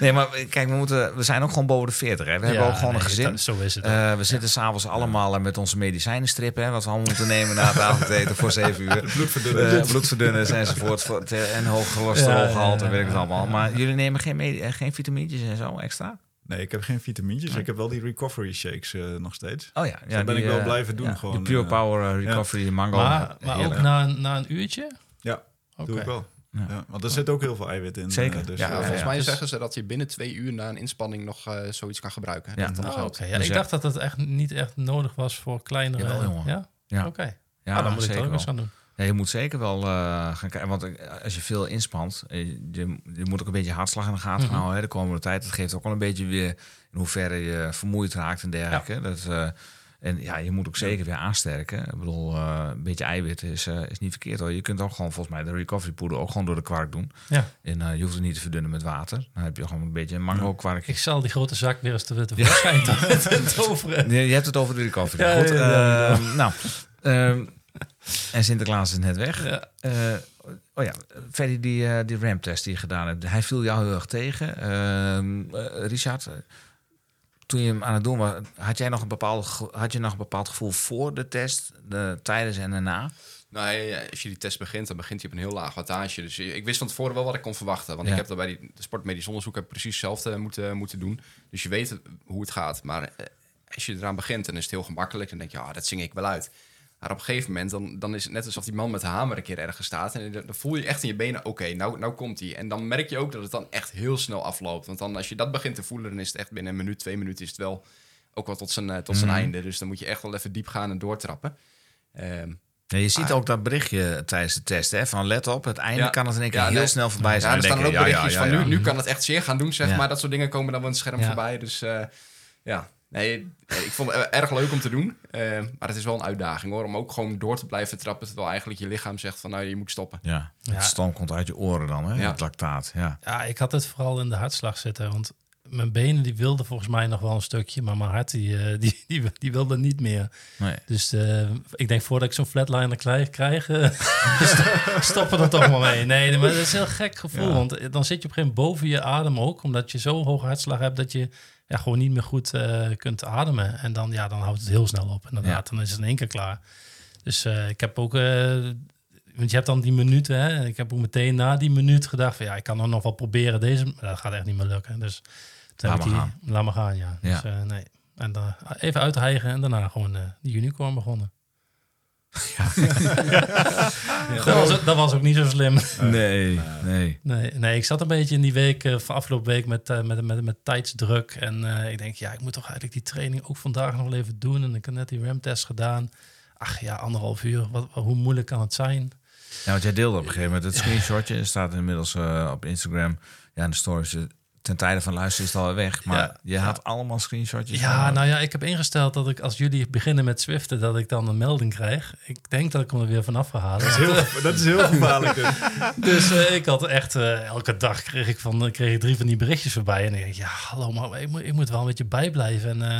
nee, maar kijk, we, moeten, we zijn ook gewoon boven de 40. Hè. We hebben ook gewoon nee, een gezin. dat- zo is het. Eh, we zitten s'avonds allemaal met onze medicijnenstrippen, hè, wat we allemaal moeten nemen na het avondeten voor 7 uur. Bloedverdunners. bloedverdunners enzovoort. Voor, en hoog cholesterolgehalte Ja, ja, en weet ik het allemaal. ja. Maar jullie nemen geen, geen vitamintjes en zo extra? Nee, ik heb geen vitamintjes. Ik heb wel die recovery shakes eh, nog steeds. Oh ja, ja dat ben ik wel eh, blijven doen, ja, gewoon, die Pure eh, Power Recovery Mango. maar maar ook na, een- na een uurtje? Ja, doe ik wel. Ja. Ja. want er zit ook heel veel eiwit in. Zeker. dus, Ja, volgens mij Dus- zeggen ze dat je binnen twee uur na een inspanning nog eh, zoiets kan gebruiken. Ja. Dat dan Oh, Dus ik ja. dacht dat het echt niet echt nodig was voor kleinere... Jawel, jongen. Ja? Ja. Oké. Ja, Ah, dan moet ik het zeker ook eens gaan doen. Ja, je moet zeker wel eh, gaan kijken. Want eh, als je veel inspant, eh, je, je moet ook een beetje hartslag in de gaten Mhm. houden hè, de komende tijd. Dat geeft ook wel een beetje weer in hoeverre je vermoeid raakt en dergelijke. Dat, en ja, je moet ook zeker weer aansterken. Ik bedoel, een beetje eiwit is, is niet verkeerd hoor. Je kunt ook gewoon volgens mij de recovery poeder ook gewoon door de kwark doen. Ja. En je hoeft het niet te verdunnen met water. Dan heb je gewoon een beetje een mango kwark. Ik zal die grote zak weer eens te tevoorschijn toveren. Nee, je hebt het over de recovery. Ja, Goed, ja, ja, ja. nou, ehm, en Sinterklaas is net weg. Ja. Eh, oh ja, Ferry, die, eh, die ramtest die je gedaan hebt, hij viel jou heel erg tegen. Ehm, eh, Richard, toen je hem aan het doen was, had jij nog een bepaald, had je nog een bepaald gevoel voor de test, de, tijdens en daarna? Nou, ja, als je die test begint, dan begint hij op een heel laag wattage. Dus ik wist van tevoren wel wat ik kon verwachten. Want Ja. ik heb dat bij die de sportmedisch onderzoek heb precies hetzelfde moeten, moeten doen. Dus je weet hoe het gaat. Maar als je eraan begint, dan is het heel gemakkelijk. Dan denk je, ah, dat zing ik wel uit. Maar op een gegeven moment, dan, dan is het net alsof die man met de hamer een keer ergens staat. En dan voel je echt in je benen, oké, nou, nou komt hij. En dan merk je ook dat het dan echt heel snel afloopt. Want dan als je dat begint te voelen, dan is het echt binnen een minuut, twee minuten... is het wel ook wel tot zijn, eh, tot zijn Mhm. einde. Dus dan moet je echt wel even diep gaan en doortrappen. Ehm, Ja, je ziet Ah. ook dat berichtje tijdens de test, hè, van let op, het einde Ja. kan het in één keer Ja, heel nee. snel voorbij Ja, zijn. er Dan staan er ook ja, berichtjes ja, ja, van ja. Nu, nu kan het echt zeer gaan doen, zeg Ja. maar. Dat soort dingen komen dan op een scherm Ja. voorbij. Dus eh, ja, Nee, ik vond het erg leuk om te doen. eh, maar het is wel een uitdaging hoor. Om ook gewoon door te blijven trappen. Terwijl eigenlijk je lichaam zegt van nou je moet stoppen. Ja, Ja. het stoom komt uit je oren dan, hè? Ja. Het lactaat, ja. Ja, ik had het vooral in de hartslag zitten. Want mijn benen die wilden volgens mij nog wel een stukje. Maar mijn hart die, eh, die, die, die wilde niet meer. Nee. Dus eh, ik denk voordat ik zo'n flatliner krijg, krijg eh, sto- stoppen er toch maar mee. Nee, maar dat is een heel gek gevoel. Ja. Want dan zit je op een gegeven moment boven je adem ook. Omdat je zo hoge hartslag hebt dat je ja, gewoon niet meer goed eh, kunt ademen. En dan, ja, dan houdt het heel snel op. Inderdaad, dan is het in één keer klaar. Dus eh, ik heb ook... eh, want je hebt dan die minuten, hè. Ik heb ook meteen na die minuut gedacht van... Ja, ik kan er nog wel proberen deze... Maar dat gaat echt niet meer lukken. Dus toen Laat maar die- Laat maar gaan, ja. Ja. Dus nee. En dan even uithijgen en daarna gewoon die unicorn begonnen. dat, was, ook- dat was ook niet zo slim. Nee, nee. Nee, nee, ik zat een beetje in die week, eh, van afgelopen week, met, eh, met, met, met tijdsdruk. En eh, ik denk, ja, ik moet toch eigenlijk die training ook vandaag nog wel even doen. En ik heb net die RAM-test gedaan. Ach ja, anderhalf uur. Wat, wat- hoe moeilijk kan het zijn? Ja, want jij deelde op een gegeven moment het screenshotje. Het staat inmiddels eh, op Instagram. Ja, in de stories. Eh, Ten tijde van luisteren is het alweer weg. Maar Ja. je had allemaal screenshotjes. Ja, van- nou ja, ik heb ingesteld dat ik als jullie beginnen met Zwiften, dat ik dan een melding krijg. Ik denk dat ik hem er weer vanaf ga halen. Dat is heel, dat is heel gevaarlijk. Dus eh, ik had echt eh, elke dag kreeg ik, van, kreeg ik drie van die berichtjes voorbij. En ik denk, ja, hallo, maar ik moet, ik moet wel een beetje bijblijven. En eh,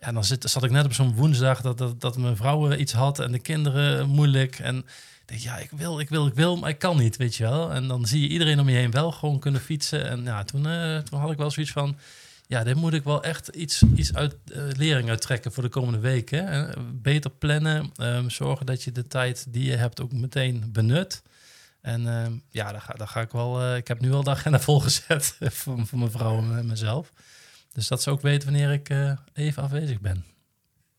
ja, dan zit, zat ik net op zo'n woensdag dat, dat, dat mijn vrouw eh, iets had en de kinderen moeilijk. En denk, ja, ik wil, ik wil, ik wil, maar ik kan niet, weet je wel. En dan zie je iedereen om je heen wel gewoon kunnen fietsen. En ja, toen, eh, toen had ik wel zoiets van, ja, dit moet ik wel echt iets, iets uit eh, lering uittrekken voor de komende weken. Eh, beter plannen, ehm, zorgen dat je de tijd die je hebt ook meteen benut. En ehm, ja, daar ga, daar ga ik wel. ik heb nu al de agenda volgezet voor, voor mijn vrouw en mezelf. Dus dat ze ook weten wanneer ik even afwezig ben.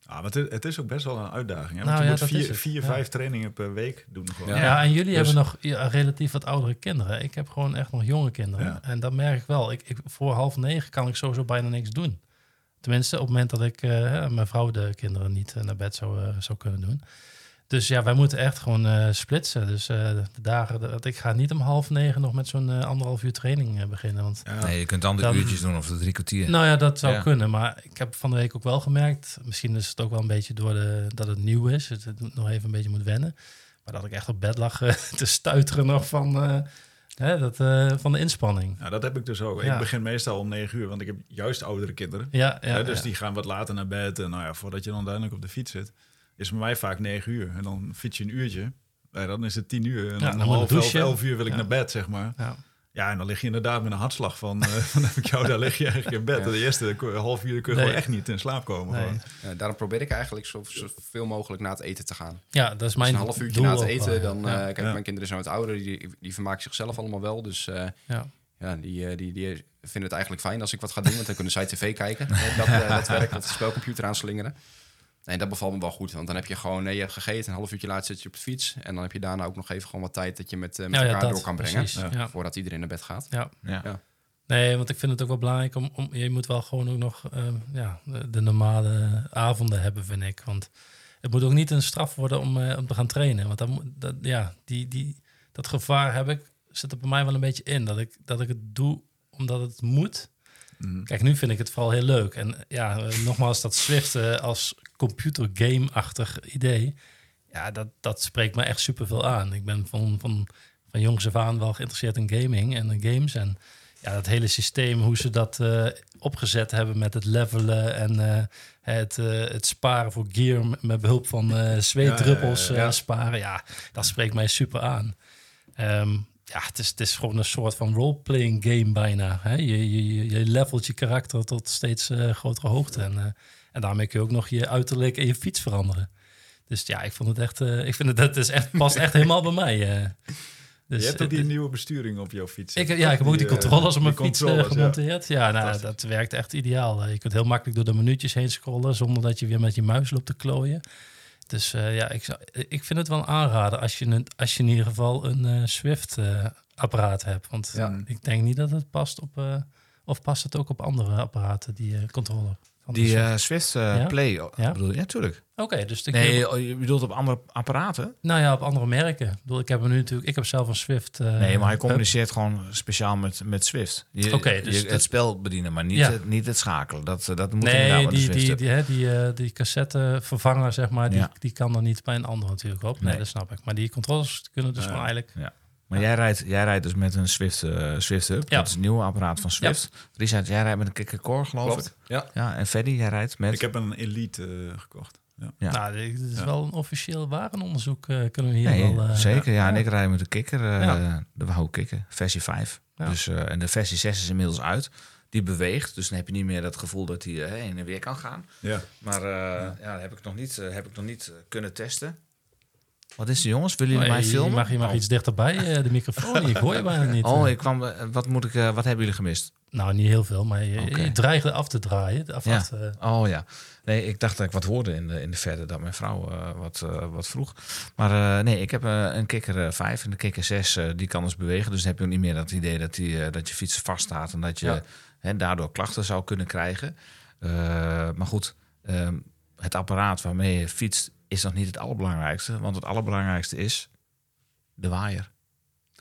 Ah, maar het, is, het is ook best wel een uitdaging. Hè? Nou Want je ja, moet vier, vier Ja. vijf trainingen per week doen. Gewoon. Ja, Ja. en jullie Dus- hebben nog ja, relatief wat oudere kinderen. Ik heb gewoon echt nog jonge kinderen. Ja. En dat merk ik wel. Ik, ik, voor half negen kan ik sowieso bijna niks doen. Tenminste, op het moment dat ik eh, mijn vrouw de kinderen niet eh, naar bed zou, eh, zou kunnen doen. Dus ja, wij moeten echt gewoon eh, splitsen. Dus eh, de dagen dat ik ga niet om half negen nog met zo'n eh, anderhalf uur training beginnen. Want Ja. Nee, je kunt dan de Dan- uurtjes doen of de drie kwartier. nou ja, dat zou Ja. kunnen. Maar ik heb van de week ook wel gemerkt. Misschien is het ook wel een beetje door de, dat het nieuw is. Het, het nog even een beetje moet wennen. Maar dat ik echt op bed lag te stuiteren nog van, eh, hè, dat, eh, van de inspanning. Nou, dat heb ik dus ook. Ja. Ik begin meestal om negen uur, want ik heb juist oudere kinderen. Ja, dus ja. die gaan wat later naar bed. En nou ja, voordat je dan duidelijk op de fiets zit, is bij mij vaak negen uur. En dan fiets je een uurtje. Ja, dan is het tien uur. En Ja, dan, dan om moet half je elf, uur wil ik Ja. naar bed, zeg maar. Ja. Ja, en dan lig je inderdaad met een hartslag van, eh, van heb ik jou, daar lig je eigenlijk in bed. Ja. En de eerste half uur kun je Nee. gewoon echt niet in slaap komen. Nee. gewoon. Ja, daarom probeer ik eigenlijk zo- zoveel mogelijk na het eten te gaan. ja, dat is mijn een half uurtje na het eten, wel, ja. dan... eh, Ja. kijk, Ja. mijn kinderen zijn wat ouder, die, die vermaken zichzelf allemaal wel. Dus eh, Ja. ja, die, die, die vinden het eigenlijk fijn als ik wat ga doen. Want dan kunnen zij tv kijken. Dat, dat werkt, of de spelcomputer aanslingeren. Nee, dat bevalt me wel goed. Want dan heb je gewoon, nee, je hebt gegeten, een half uurtje later zit je op de fiets. En dan heb je daarna ook nog even gewoon wat tijd dat je met, eh, met Ja, ja, elkaar dat, door kan brengen. precies. Ja. Ja. Voordat iedereen naar bed gaat. Ja. Ja. Ja. Nee, want ik vind het ook wel belangrijk om, om je moet wel gewoon ook nog eh, ja, de, de normale avonden hebben, vind ik. Want het moet ook niet een straf worden om, eh, om te gaan trainen. Want dan, moet- dat, ja, die, die, dat gevaar heb ik, zit er bij mij wel een beetje in. Dat ik, dat ik het doe omdat het moet. Mhm. Kijk, nu vind ik het vooral heel leuk. En ja, eh, nogmaals, dat Swift eh, als computergame-achtig idee, ja, dat, dat spreekt me echt superveel aan. Ik ben van, van, van jongs af aan wel geïnteresseerd in gaming en in games. En ja, dat hele systeem, hoe ze dat eh, opgezet hebben met het levelen en eh, het, eh, het sparen voor gear met- behulp van zweetdruppels Ja, sparen, ja, dat spreekt mij super aan. Ehm, ja, het is, het is gewoon een soort van role-playing game bijna. Hè? Je, je, je- levelt je karakter tot steeds grotere hoogte. En, en daarmee kun je ook nog je uiterlijk en je fiets veranderen. Dus ja, ik vond het echt... eh, ik vind het, dat is echt, past echt helemaal bij mij. eh. Dus, je hebt ook die nieuwe besturing op jouw fiets. ik, ja, ik heb ook die eh, controllers op mijn fiets ja. gemonteerd. Ja, nou, dat werkt echt ideaal. Je kunt heel makkelijk door de minuutjes heen scrollen... zonder dat je weer met je muis loopt te klooien. Dus ja, ik, zou, ik vind het wel een aanrader... als je, een, als je in ieder geval een Swift-apparaat hebt. Want Ja. ik denk niet dat het past op... of past het ook op andere apparaten, die controller? Die eh, eh, Ja? Play, Ja? bedoel je? Ja, tuurlijk. Oké, dus de Nee, oh, je bedoelt op andere apparaten? Nou ja, op andere merken. Ik bedoel, ik heb hem nu natuurlijk. Ik heb zelf een Swift. eh, Nee, maar hij communiceert gewoon speciaal met, met Swift. Oké, dus je- dat- het spel bedienen, maar niet, Ja. het, niet het schakelen. Dat, eh, dat moet inderdaad Nee, de die, die, die, hè, die, eh, die cassettevervanger, zeg maar, die, Ja. die kan er niet bij een ander natuurlijk op. Nee, Nee. dat snap ik. Maar die controllers kunnen dus Ja. gewoon eigenlijk... Maar jij rijdt, jij rijdt dus met een Swift, eh, Swift Hub. Ja. Dat is een nieuw apparaat van Swift. Richard, jij rijdt met een Kicker Core, geloof Klopt. ik. Ja. Ja, en Freddy, jij rijdt met... Ik heb een Elite eh, gekocht. Ja. Ja. Nou, dit is Ja. wel een officieel warenonderzoek. eh kunnen we hier Nee, wel... eh, zeker. Ja, en ik rijd met de Kikker, eh, Ja. de Wahoo Kikker, versie 5. Ja. Dus, eh, en de versie 6 is inmiddels uit. Die beweegt, dus dan heb je niet meer dat gevoel dat hij heen en weer kan gaan. Ja. Maar eh, ja. dat heb ik nog niet, heb ik nog niet kunnen testen. Wat is er, jongens? Willen jullie mij filmen? Je mag, je mag Oh. iets dichterbij, eh, de microfoon. Ik hoor je bijna niet. Oh, eh. ik kwam, eh, wat, moet ik, wat hebben jullie gemist? Nou, niet heel veel, maar je, je dreigde af te draaien. Af, Ja. af Oh ja. Nee, ik dacht dat ik wat hoorde in de, in de verte dat mijn vrouw wat, wat vroeg. Maar nee, ik heb een kikker eh, 5 en de kikker 6 eh, die kan dus bewegen. Dus dan heb je niet meer dat idee dat, die, dat je fiets vaststaat en dat je Ja. hè, daardoor klachten zou kunnen krijgen. Maar goed, ehm, het apparaat waarmee je fietst is nog niet het allerbelangrijkste. Want het allerbelangrijkste is de waaier.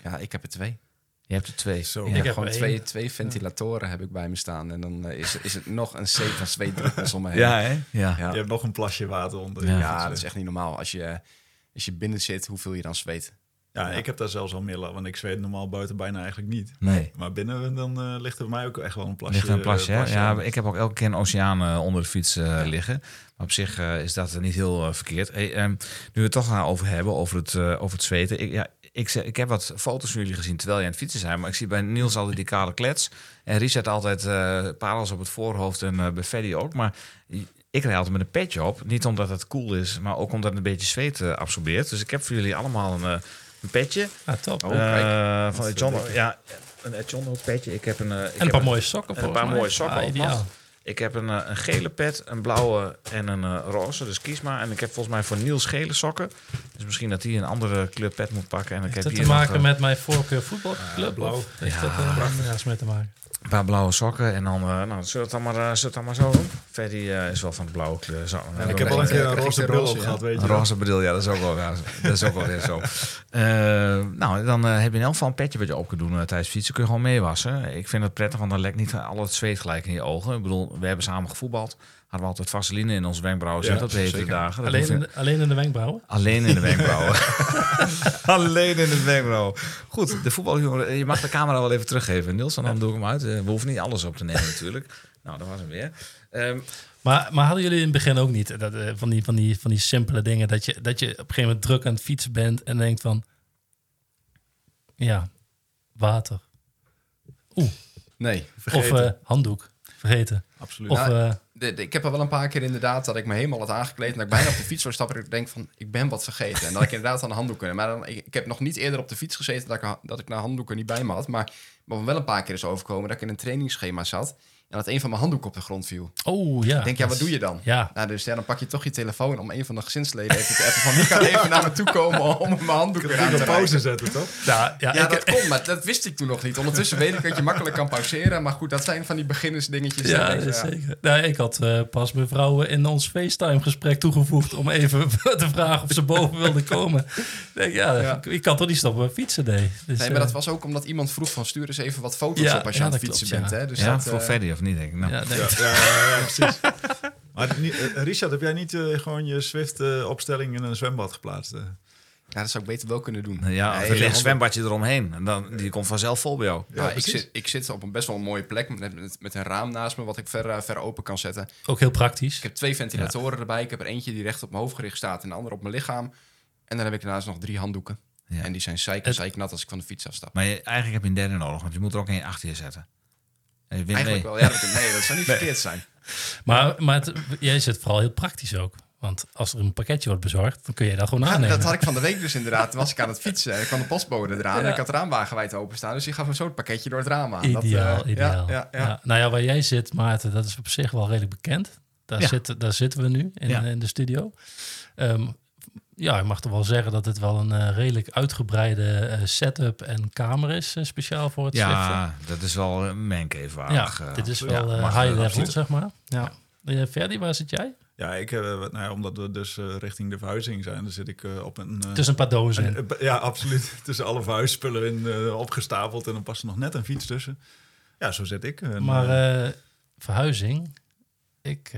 ja, ik heb er twee. Je hebt er twee. Zo. Ik heb gewoon twee, twee ventilatoren heb ik bij me staan. En dan eh, is, is het nog een zee van zweetdruppels om me heen. Ja, hè? Ja. Ja. Je hebt nog een plasje water onder. Ja. Ja, dat is echt niet normaal. Als je, als je binnen zit, hoeveel je dan zweet. Ja, ik heb daar zelfs al meer want ik zweet normaal buiten bijna eigenlijk niet. Nee. Maar binnen dan eh, ligt er bij mij ook echt wel een plasje. Ligt een plasje, hè? plasje Ja, ik heb ook elke keer een oceaan eh, onder de fiets eh, liggen. Maar op zich eh, is dat niet heel eh, verkeerd. Hey, ehm, nu we het toch gaan over hebben, over het, eh, over het zweten. Ik, ja, ik, zeg- ik heb wat foto's van jullie gezien terwijl je aan het fietsen zijn. Maar ik zie bij Niels altijd die kale klets. En Richard altijd eh parels op het voorhoofd en eh bij Freddy ook. Maar ik rijd altijd met een petje op. Niet omdat het cool is, maar ook omdat het een beetje zweet eh, absorbeert. Dus ik heb voor jullie allemaal een, eh, een petje. Ah, top. Oh, Eh, kijk. van John, ja, een John ook petje. Ik heb een, eh, ik en een heb paar mooie sokken en een paar mij. mooie sokken Ah, ideaal. Ik heb een, eh, een gele pet, een blauwe en een roze. Dus kies maar. En ik heb volgens mij voor Niels gele sokken. Dus misschien dat hij een andere kleur pet moet pakken. En ik Heeft heb dat hier te maken met mijn voorkeur voetbalclub? blauw. Of heeft Ja, dat er ergens mee te maken? Een paar blauwe sokken. En dan, eh, nou, zullen we het dan maar, eh, zullen het dan maar zo doen? Verdi eh, is wel van de blauwe kleur. Zo, Ja, ik heb al een keer een roze bril op gehad, weet je Een roze bril, ja, dat is ook wel, ja, dat is ook wel weer zo. Nou, dan heb je in elk geval een petje wat je op kunt doen tijdens fietsen. Kun je gewoon meewassen. Ik vind het prettig, want dan lekt niet al het zweet gelijk in je ogen. Ik bedoel, we hebben samen gevoetbald. Hadden we altijd vaseline in onze wenkbrauwen Ja, zitten op de hete zeker. dagen. Dat Alleen in, de, alleen in de wenkbrauwen? Alleen in de wenkbrauwen. Alleen in de wenkbrauwen. Goed, de voetbaljongen. Je mag de camera wel even teruggeven, Niels. En dan doe ik hem uit. Eh, We hoeven niet alles op te nemen natuurlijk. Nou, dat was hem weer. Ehm, Maar, maar hadden jullie in het begin ook niet dat, eh, van, die, van, die, van die simpele dingen... Dat je, dat je op een gegeven moment druk aan het fietsen bent en denkt van... Ja, water. Nee. Of eh, handdoek. Vergeten. Absoluut. Of, Nou, eh, De, de- ik heb er wel een paar keer inderdaad dat ik me helemaal had aangekleed... en dat ik bijna op de fiets zou stappen en ik denk van... ik ben wat vergeten. En dat ik inderdaad aan de handdoeken... Maar dan, ik, ik heb nog niet eerder op de fiets gezeten dat ik, dat ik naar handdoeken niet bij me had. Maar wat me wel een paar keer is overkomen... dat ik in een trainingsschema zat... en dat een van mijn handdoeken op de grond viel. oh ja. Ik denk, ja, wat doe je dan? Ja, Nou, dus ja, dan pak je toch je telefoon om een van de gezinsleden even te appen van... wie kan even naar me toe komen om mijn handdoek weer aan Ik te pauze zetten, toch? ja, ja, Ja, ik, dat kon, maar dat wist ik toen nog niet. Ondertussen weet ik dat je makkelijk kan pauzeren. Maar goed, dat zijn van die beginnersdingetjes. Ja, denk zeker. Nou, ik had eh, pas mijn vrouw in ons FaceTime-gesprek toegevoegd om even te vragen of ze boven wilde komen. Ik denk, ja, Ja. Ik, ik kan toch niet stoppen met fietsen, nee. Dus, Nee, maar eh, dat was ook omdat iemand vroeg van stuur eens even wat foto's Ja, op als je ja, aan het fietsen klopt, bent. ja. Hè? Dus ja, dat, voor eh, Freddy of niet, denk ik. Nou, ja, nee. Ja, ja, ja, precies. Maar eh, Richard, heb jij niet eh, gewoon je Swift-opstelling in een zwembad geplaatst? eh? ja, dat zou ik beter wel kunnen doen. Ja, of er ligt een zwembadje eromheen. En dan, die komt vanzelf vol bij jou. Ja, ik, precies. zit, ik zit op een best wel een mooie plek met, met, met een raam naast me wat ik ver, ver open kan zetten. Ook heel praktisch. Ik heb twee ventilatoren erbij. Ik heb er eentje die recht op mijn hoofd gericht staat en de andere op mijn lichaam. En dan heb ik daarnaast nog drie handdoeken. Ja. En die zijn zeik, zeiknat als ik van de fiets afstap. Maar je, eigenlijk heb je een derde nodig, want je moet er ook een achter je zetten. Eigenlijk mee. wel. Ja, dat, nee, dat zou niet verkeerd zijn. Maar, maar het- jij zit vooral heel praktisch ook. Want als er een pakketje wordt bezorgd, dan kun je dat gewoon Ja, aannemen. dat had ik van de week dus inderdaad. Toen was ik aan het fietsen. en Ik kwam de postbode eraan. En ik had het raamwagen wijd openstaan. Dus die gaf me zo het pakketje door het raam aan. Dat, Ideaal, eh, ideaal. Ja, ja, Ja, ja. Nou ja, waar jij zit, Maarten, dat is op zich wel redelijk bekend. Daar, Ja. zitten, daar zitten we nu in, Ja. in de studio. Ehm, ja, ik mag toch wel zeggen dat het wel een eh, redelijk uitgebreide eh, setup en kamer is, eh, speciaal voor het Zwift. Ja, dat is wel een mancave Ja, uh, dit is ja, wel eh, mag high level, absoluut. zeg maar. Ja. Uh, Ferdi, waar zit jij? Ja, ik, uh, nou ja, omdat we dus uh, richting de verhuizing zijn, dan zit ik uh, op een... Tussen een paar dozen ja, absoluut. Tussen alle verhuisspullen in, opgestapeld en dan past er nog net een fiets tussen. Ja, zo zit ik. En, maar verhuizing, ik,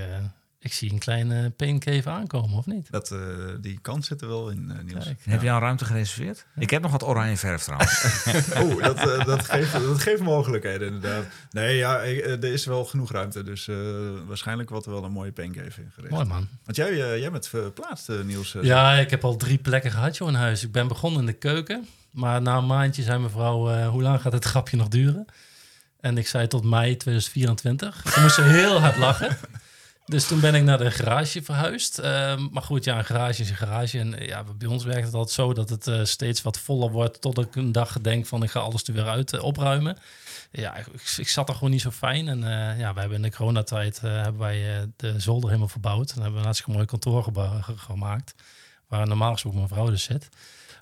ik zie een kleine paincave aankomen, of niet? Dat, die kans zit er wel in, Niels. Kijk, Heb je al ruimte gereserveerd? Ja. Ik heb nog wat oranje verf trouwens. oh, dat, dat, geeft, dat geeft mogelijkheden inderdaad. Nee, ja, er is wel genoeg ruimte. Dus waarschijnlijk wordt er wel een mooie paincave ingericht. Mooi man. Want jij, jij bent verplaatst, Niels. ja, ik heb al drie plekken gehad joh, in huis. Ik ben begonnen in de keuken. Maar na een maandje zei mevrouw, hoe lang gaat het grapje nog duren? En ik zei tot mei 2024. Ze moesten heel hard lachen. Dus toen ben ik naar de garage verhuisd. Uh, maar goed, ja, een garage is een garage. En ja, bij ons werkt het altijd zo dat het uh, steeds wat voller wordt. Tot ik een dag denk van ik ga alles er weer uit uh, opruimen. Ja, ik, ik, zat er gewoon niet zo fijn. En ja, we hebben in de coronatijd hebben wij de zolder helemaal verbouwd. En hebben we een hartstikke mooi kantoor gemaakt. Waar normaal gesproken mijn vrouw dus zit.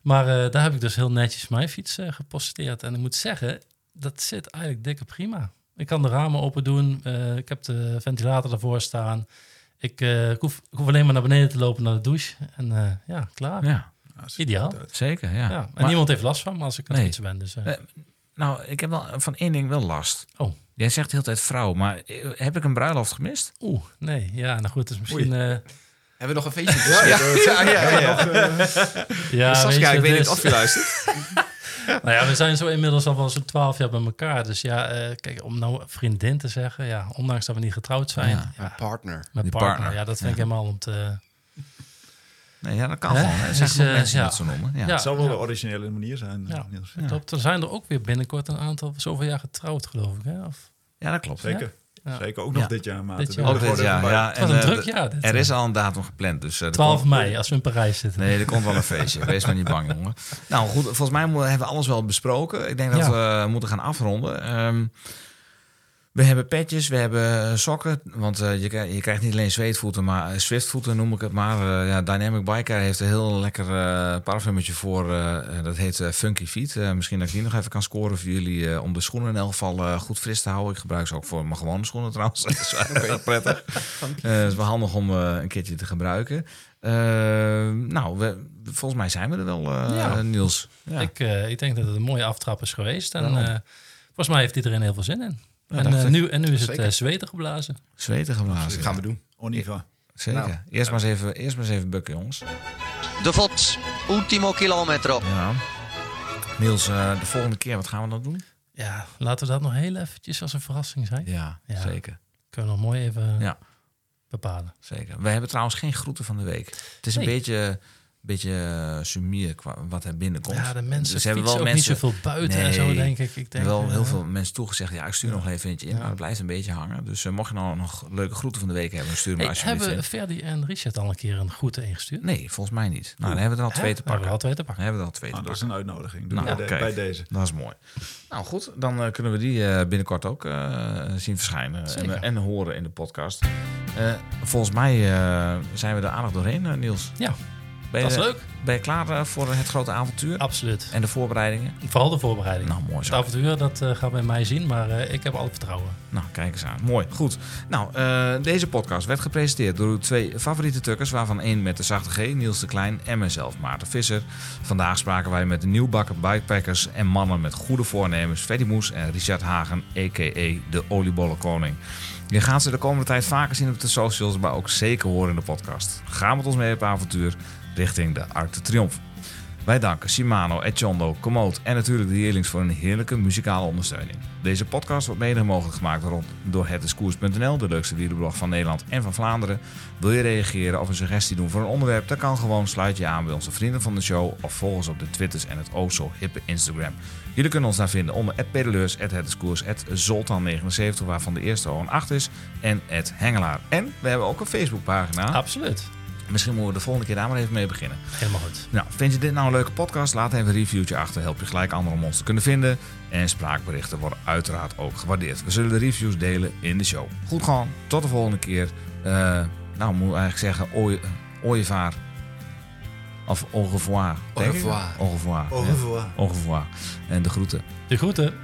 Maar daar heb ik dus heel netjes mijn fiets geposteerd. En ik moet zeggen, dat zit eigenlijk dikke prima. Ik kan de ramen open doen. Uh, ik heb de ventilator ervoor staan. Ik, uh, ik, hoef, ik, hoef, alleen maar naar beneden te lopen naar de douche. En uh, ja, klaar. Ja. Ideaal. Zeker, ja. ja. En maar, niemand heeft last van als ik een nee. fietsen ben. Dus, nou, ik heb wel van één ding wel last. Oh. Jij zegt de hele tijd vrouw, maar heb ik een bruiloft gemist? Oeh, nee. Ja, nou goed, dus misschien... Hebben we nog een feestje? ja, ja, ja. ja, ja, ja. ja Saskia, ik weet niet of je luistert. nou ja, we zijn zo inmiddels al wel zo'n twaalf jaar bij elkaar. Dus ja, uh, kijk, om nou vriendin te zeggen, ja, ondanks dat we niet getrouwd zijn. Ja, ja partner. Met partner. partner. Ja, dat vind ik helemaal om te... Nee, ja, dat kan gewoon. Er zijn dus, uh, mensen ja. zo noemen. Ja. het zou wel de originele manier zijn. Ja. Ja. Klopt. Er zijn er ook weer binnenkort een aantal, zoveel jaar getrouwd, geloof ik. Hè? Of... Ja, dat klopt. Zeker. Ja. Zeker ook nog ja. dit jaar, maat. Dit jaar. Ook dit jaar, ja. Het was een druk jaar. er is al een datum gepland. Dus, uh, 12 komt... mei, als we in Parijs zitten. Nee, er komt wel een feestje. Wees maar niet bang, jongen. Nou goed, volgens mij hebben we alles wel besproken. Ik denk dat we moeten gaan afronden. Um, we hebben petjes, we hebben sokken. Want uh, je, je, krijgt niet alleen zweetvoeten, maar swiftvoeten noem ik het maar. Uh, ja, Dynamic Biker heeft een heel lekker uh, parfumetje voor. dat heet Funky Feet. misschien dat ik die nog even kan scoren voor jullie. om de schoenen in elk geval goed fris te houden. Ik gebruik ze ook voor mijn gewone schoenen trouwens. dat is wel prettig. Het is wel handig om een keertje te gebruiken. nou, we, volgens mij zijn we er wel, ja. Niels. Ja. Ik, ik denk dat het een mooie aftrap is geweest. En volgens mij heeft iedereen heel veel zin in. En, uh, nu, en nu is het uh, zweten geblazen. Zweten geblazen. Dat gaan we doen. Oniva. Zeker. Nou, eerst, maar eens even, eerst maar eens even bukken, jongens. De VOT, ultimo kilometro. Ja. Niels, uh, de volgende keer, wat gaan we dan doen? Ja, laten we dat nog heel eventjes als een verrassing zijn. Ja, ja. zeker. Kunnen we nog mooi even ja. bepalen. Zeker. We hebben trouwens geen groeten van de week. Het is nee. een beetje beetje uh, sumier wat er binnenkomt. Ja, de mensen dus hebben wel ook mensen, niet zoveel buiten nee, en zo, denk ik. ik denk, wel uh, heel veel mensen toegezegd, ja, ik stuur ja. nog even eentje in, ja. maar het blijft een beetje hangen. Dus uh, mocht je nou nog leuke groeten van de week hebben, stuur me hey, alsjeblieft Hebben Ferdi en Richard al een keer een groeten ingestuurd? Nee, volgens mij niet. Nou, dan hebben we er al twee te pakken. Hebben we al twee te pakken. hebben we al twee nou, te dat pakken. is een uitnodiging. Nou, bij, de, bij, deze. Dat is mooi. Nou goed, dan kunnen we die binnenkort ook zien verschijnen en, en, horen in de podcast. volgens mij zijn we er aardig doorheen, Niels. Ja. Ben dat is leuk. Ben je klaar uh, voor het grote avontuur? Absoluut. En de voorbereidingen? Vooral de voorbereidingen. Nou, mooi zo. Het avontuur, dat uh, gaat bij mij zien, maar uh, ik heb alle vertrouwen. Nou, kijk eens aan. Mooi. Goed. Nou, deze podcast werd gepresenteerd door uw twee favoriete tukkers, waarvan één met de zachte G, Niels de Klein, en mezelf, Maarten Visser. Vandaag spraken wij met de nieuwbakken bikepackers en mannen met goede voornemens, Freddy Moes en Richard Hagen, a.k.a. de oliebollenkoning. Je gaat ze de komende tijd vaker zien op de socials, maar ook zeker horen in de podcast. Ga met ons mee op avontuur richting de Arc de Triomphe. Wij danken Shimano, Echondo, Komoot en natuurlijk de Heerlings voor een heerlijke muzikale ondersteuning. Deze podcast wordt mede mogelijk gemaakt door hetdiscours.nl, de leukste wielerblog van Nederland en van Vlaanderen. Wil je reageren of een suggestie doen voor een onderwerp? Dan kan gewoon sluit je aan bij onze vrienden van de show of volg ons op de Twitters en het o zo hippe Instagram. Jullie kunnen ons daar vinden onder @pedeleurs, @hetdiscours, @zoltan79 waarvan de eerste al een 8 is en @hengelaar. En we hebben ook een Facebookpagina. Absoluut. Misschien moeten we de volgende keer daar maar even mee beginnen. Helemaal goed. Nou, vind je dit nou een leuke podcast? Laat even een reviewtje achter. Help je gelijk anderen om ons te kunnen vinden. En spraakberichten worden uiteraard ook gewaardeerd. We zullen de reviews delen in de show. Goed gewoon. Tot de volgende keer. Uh, nou, moet ik eigenlijk zeggen ooievaar. Of au revoir. Au revoir. Au revoir. Au revoir. Au revoir. En de groeten. De groeten.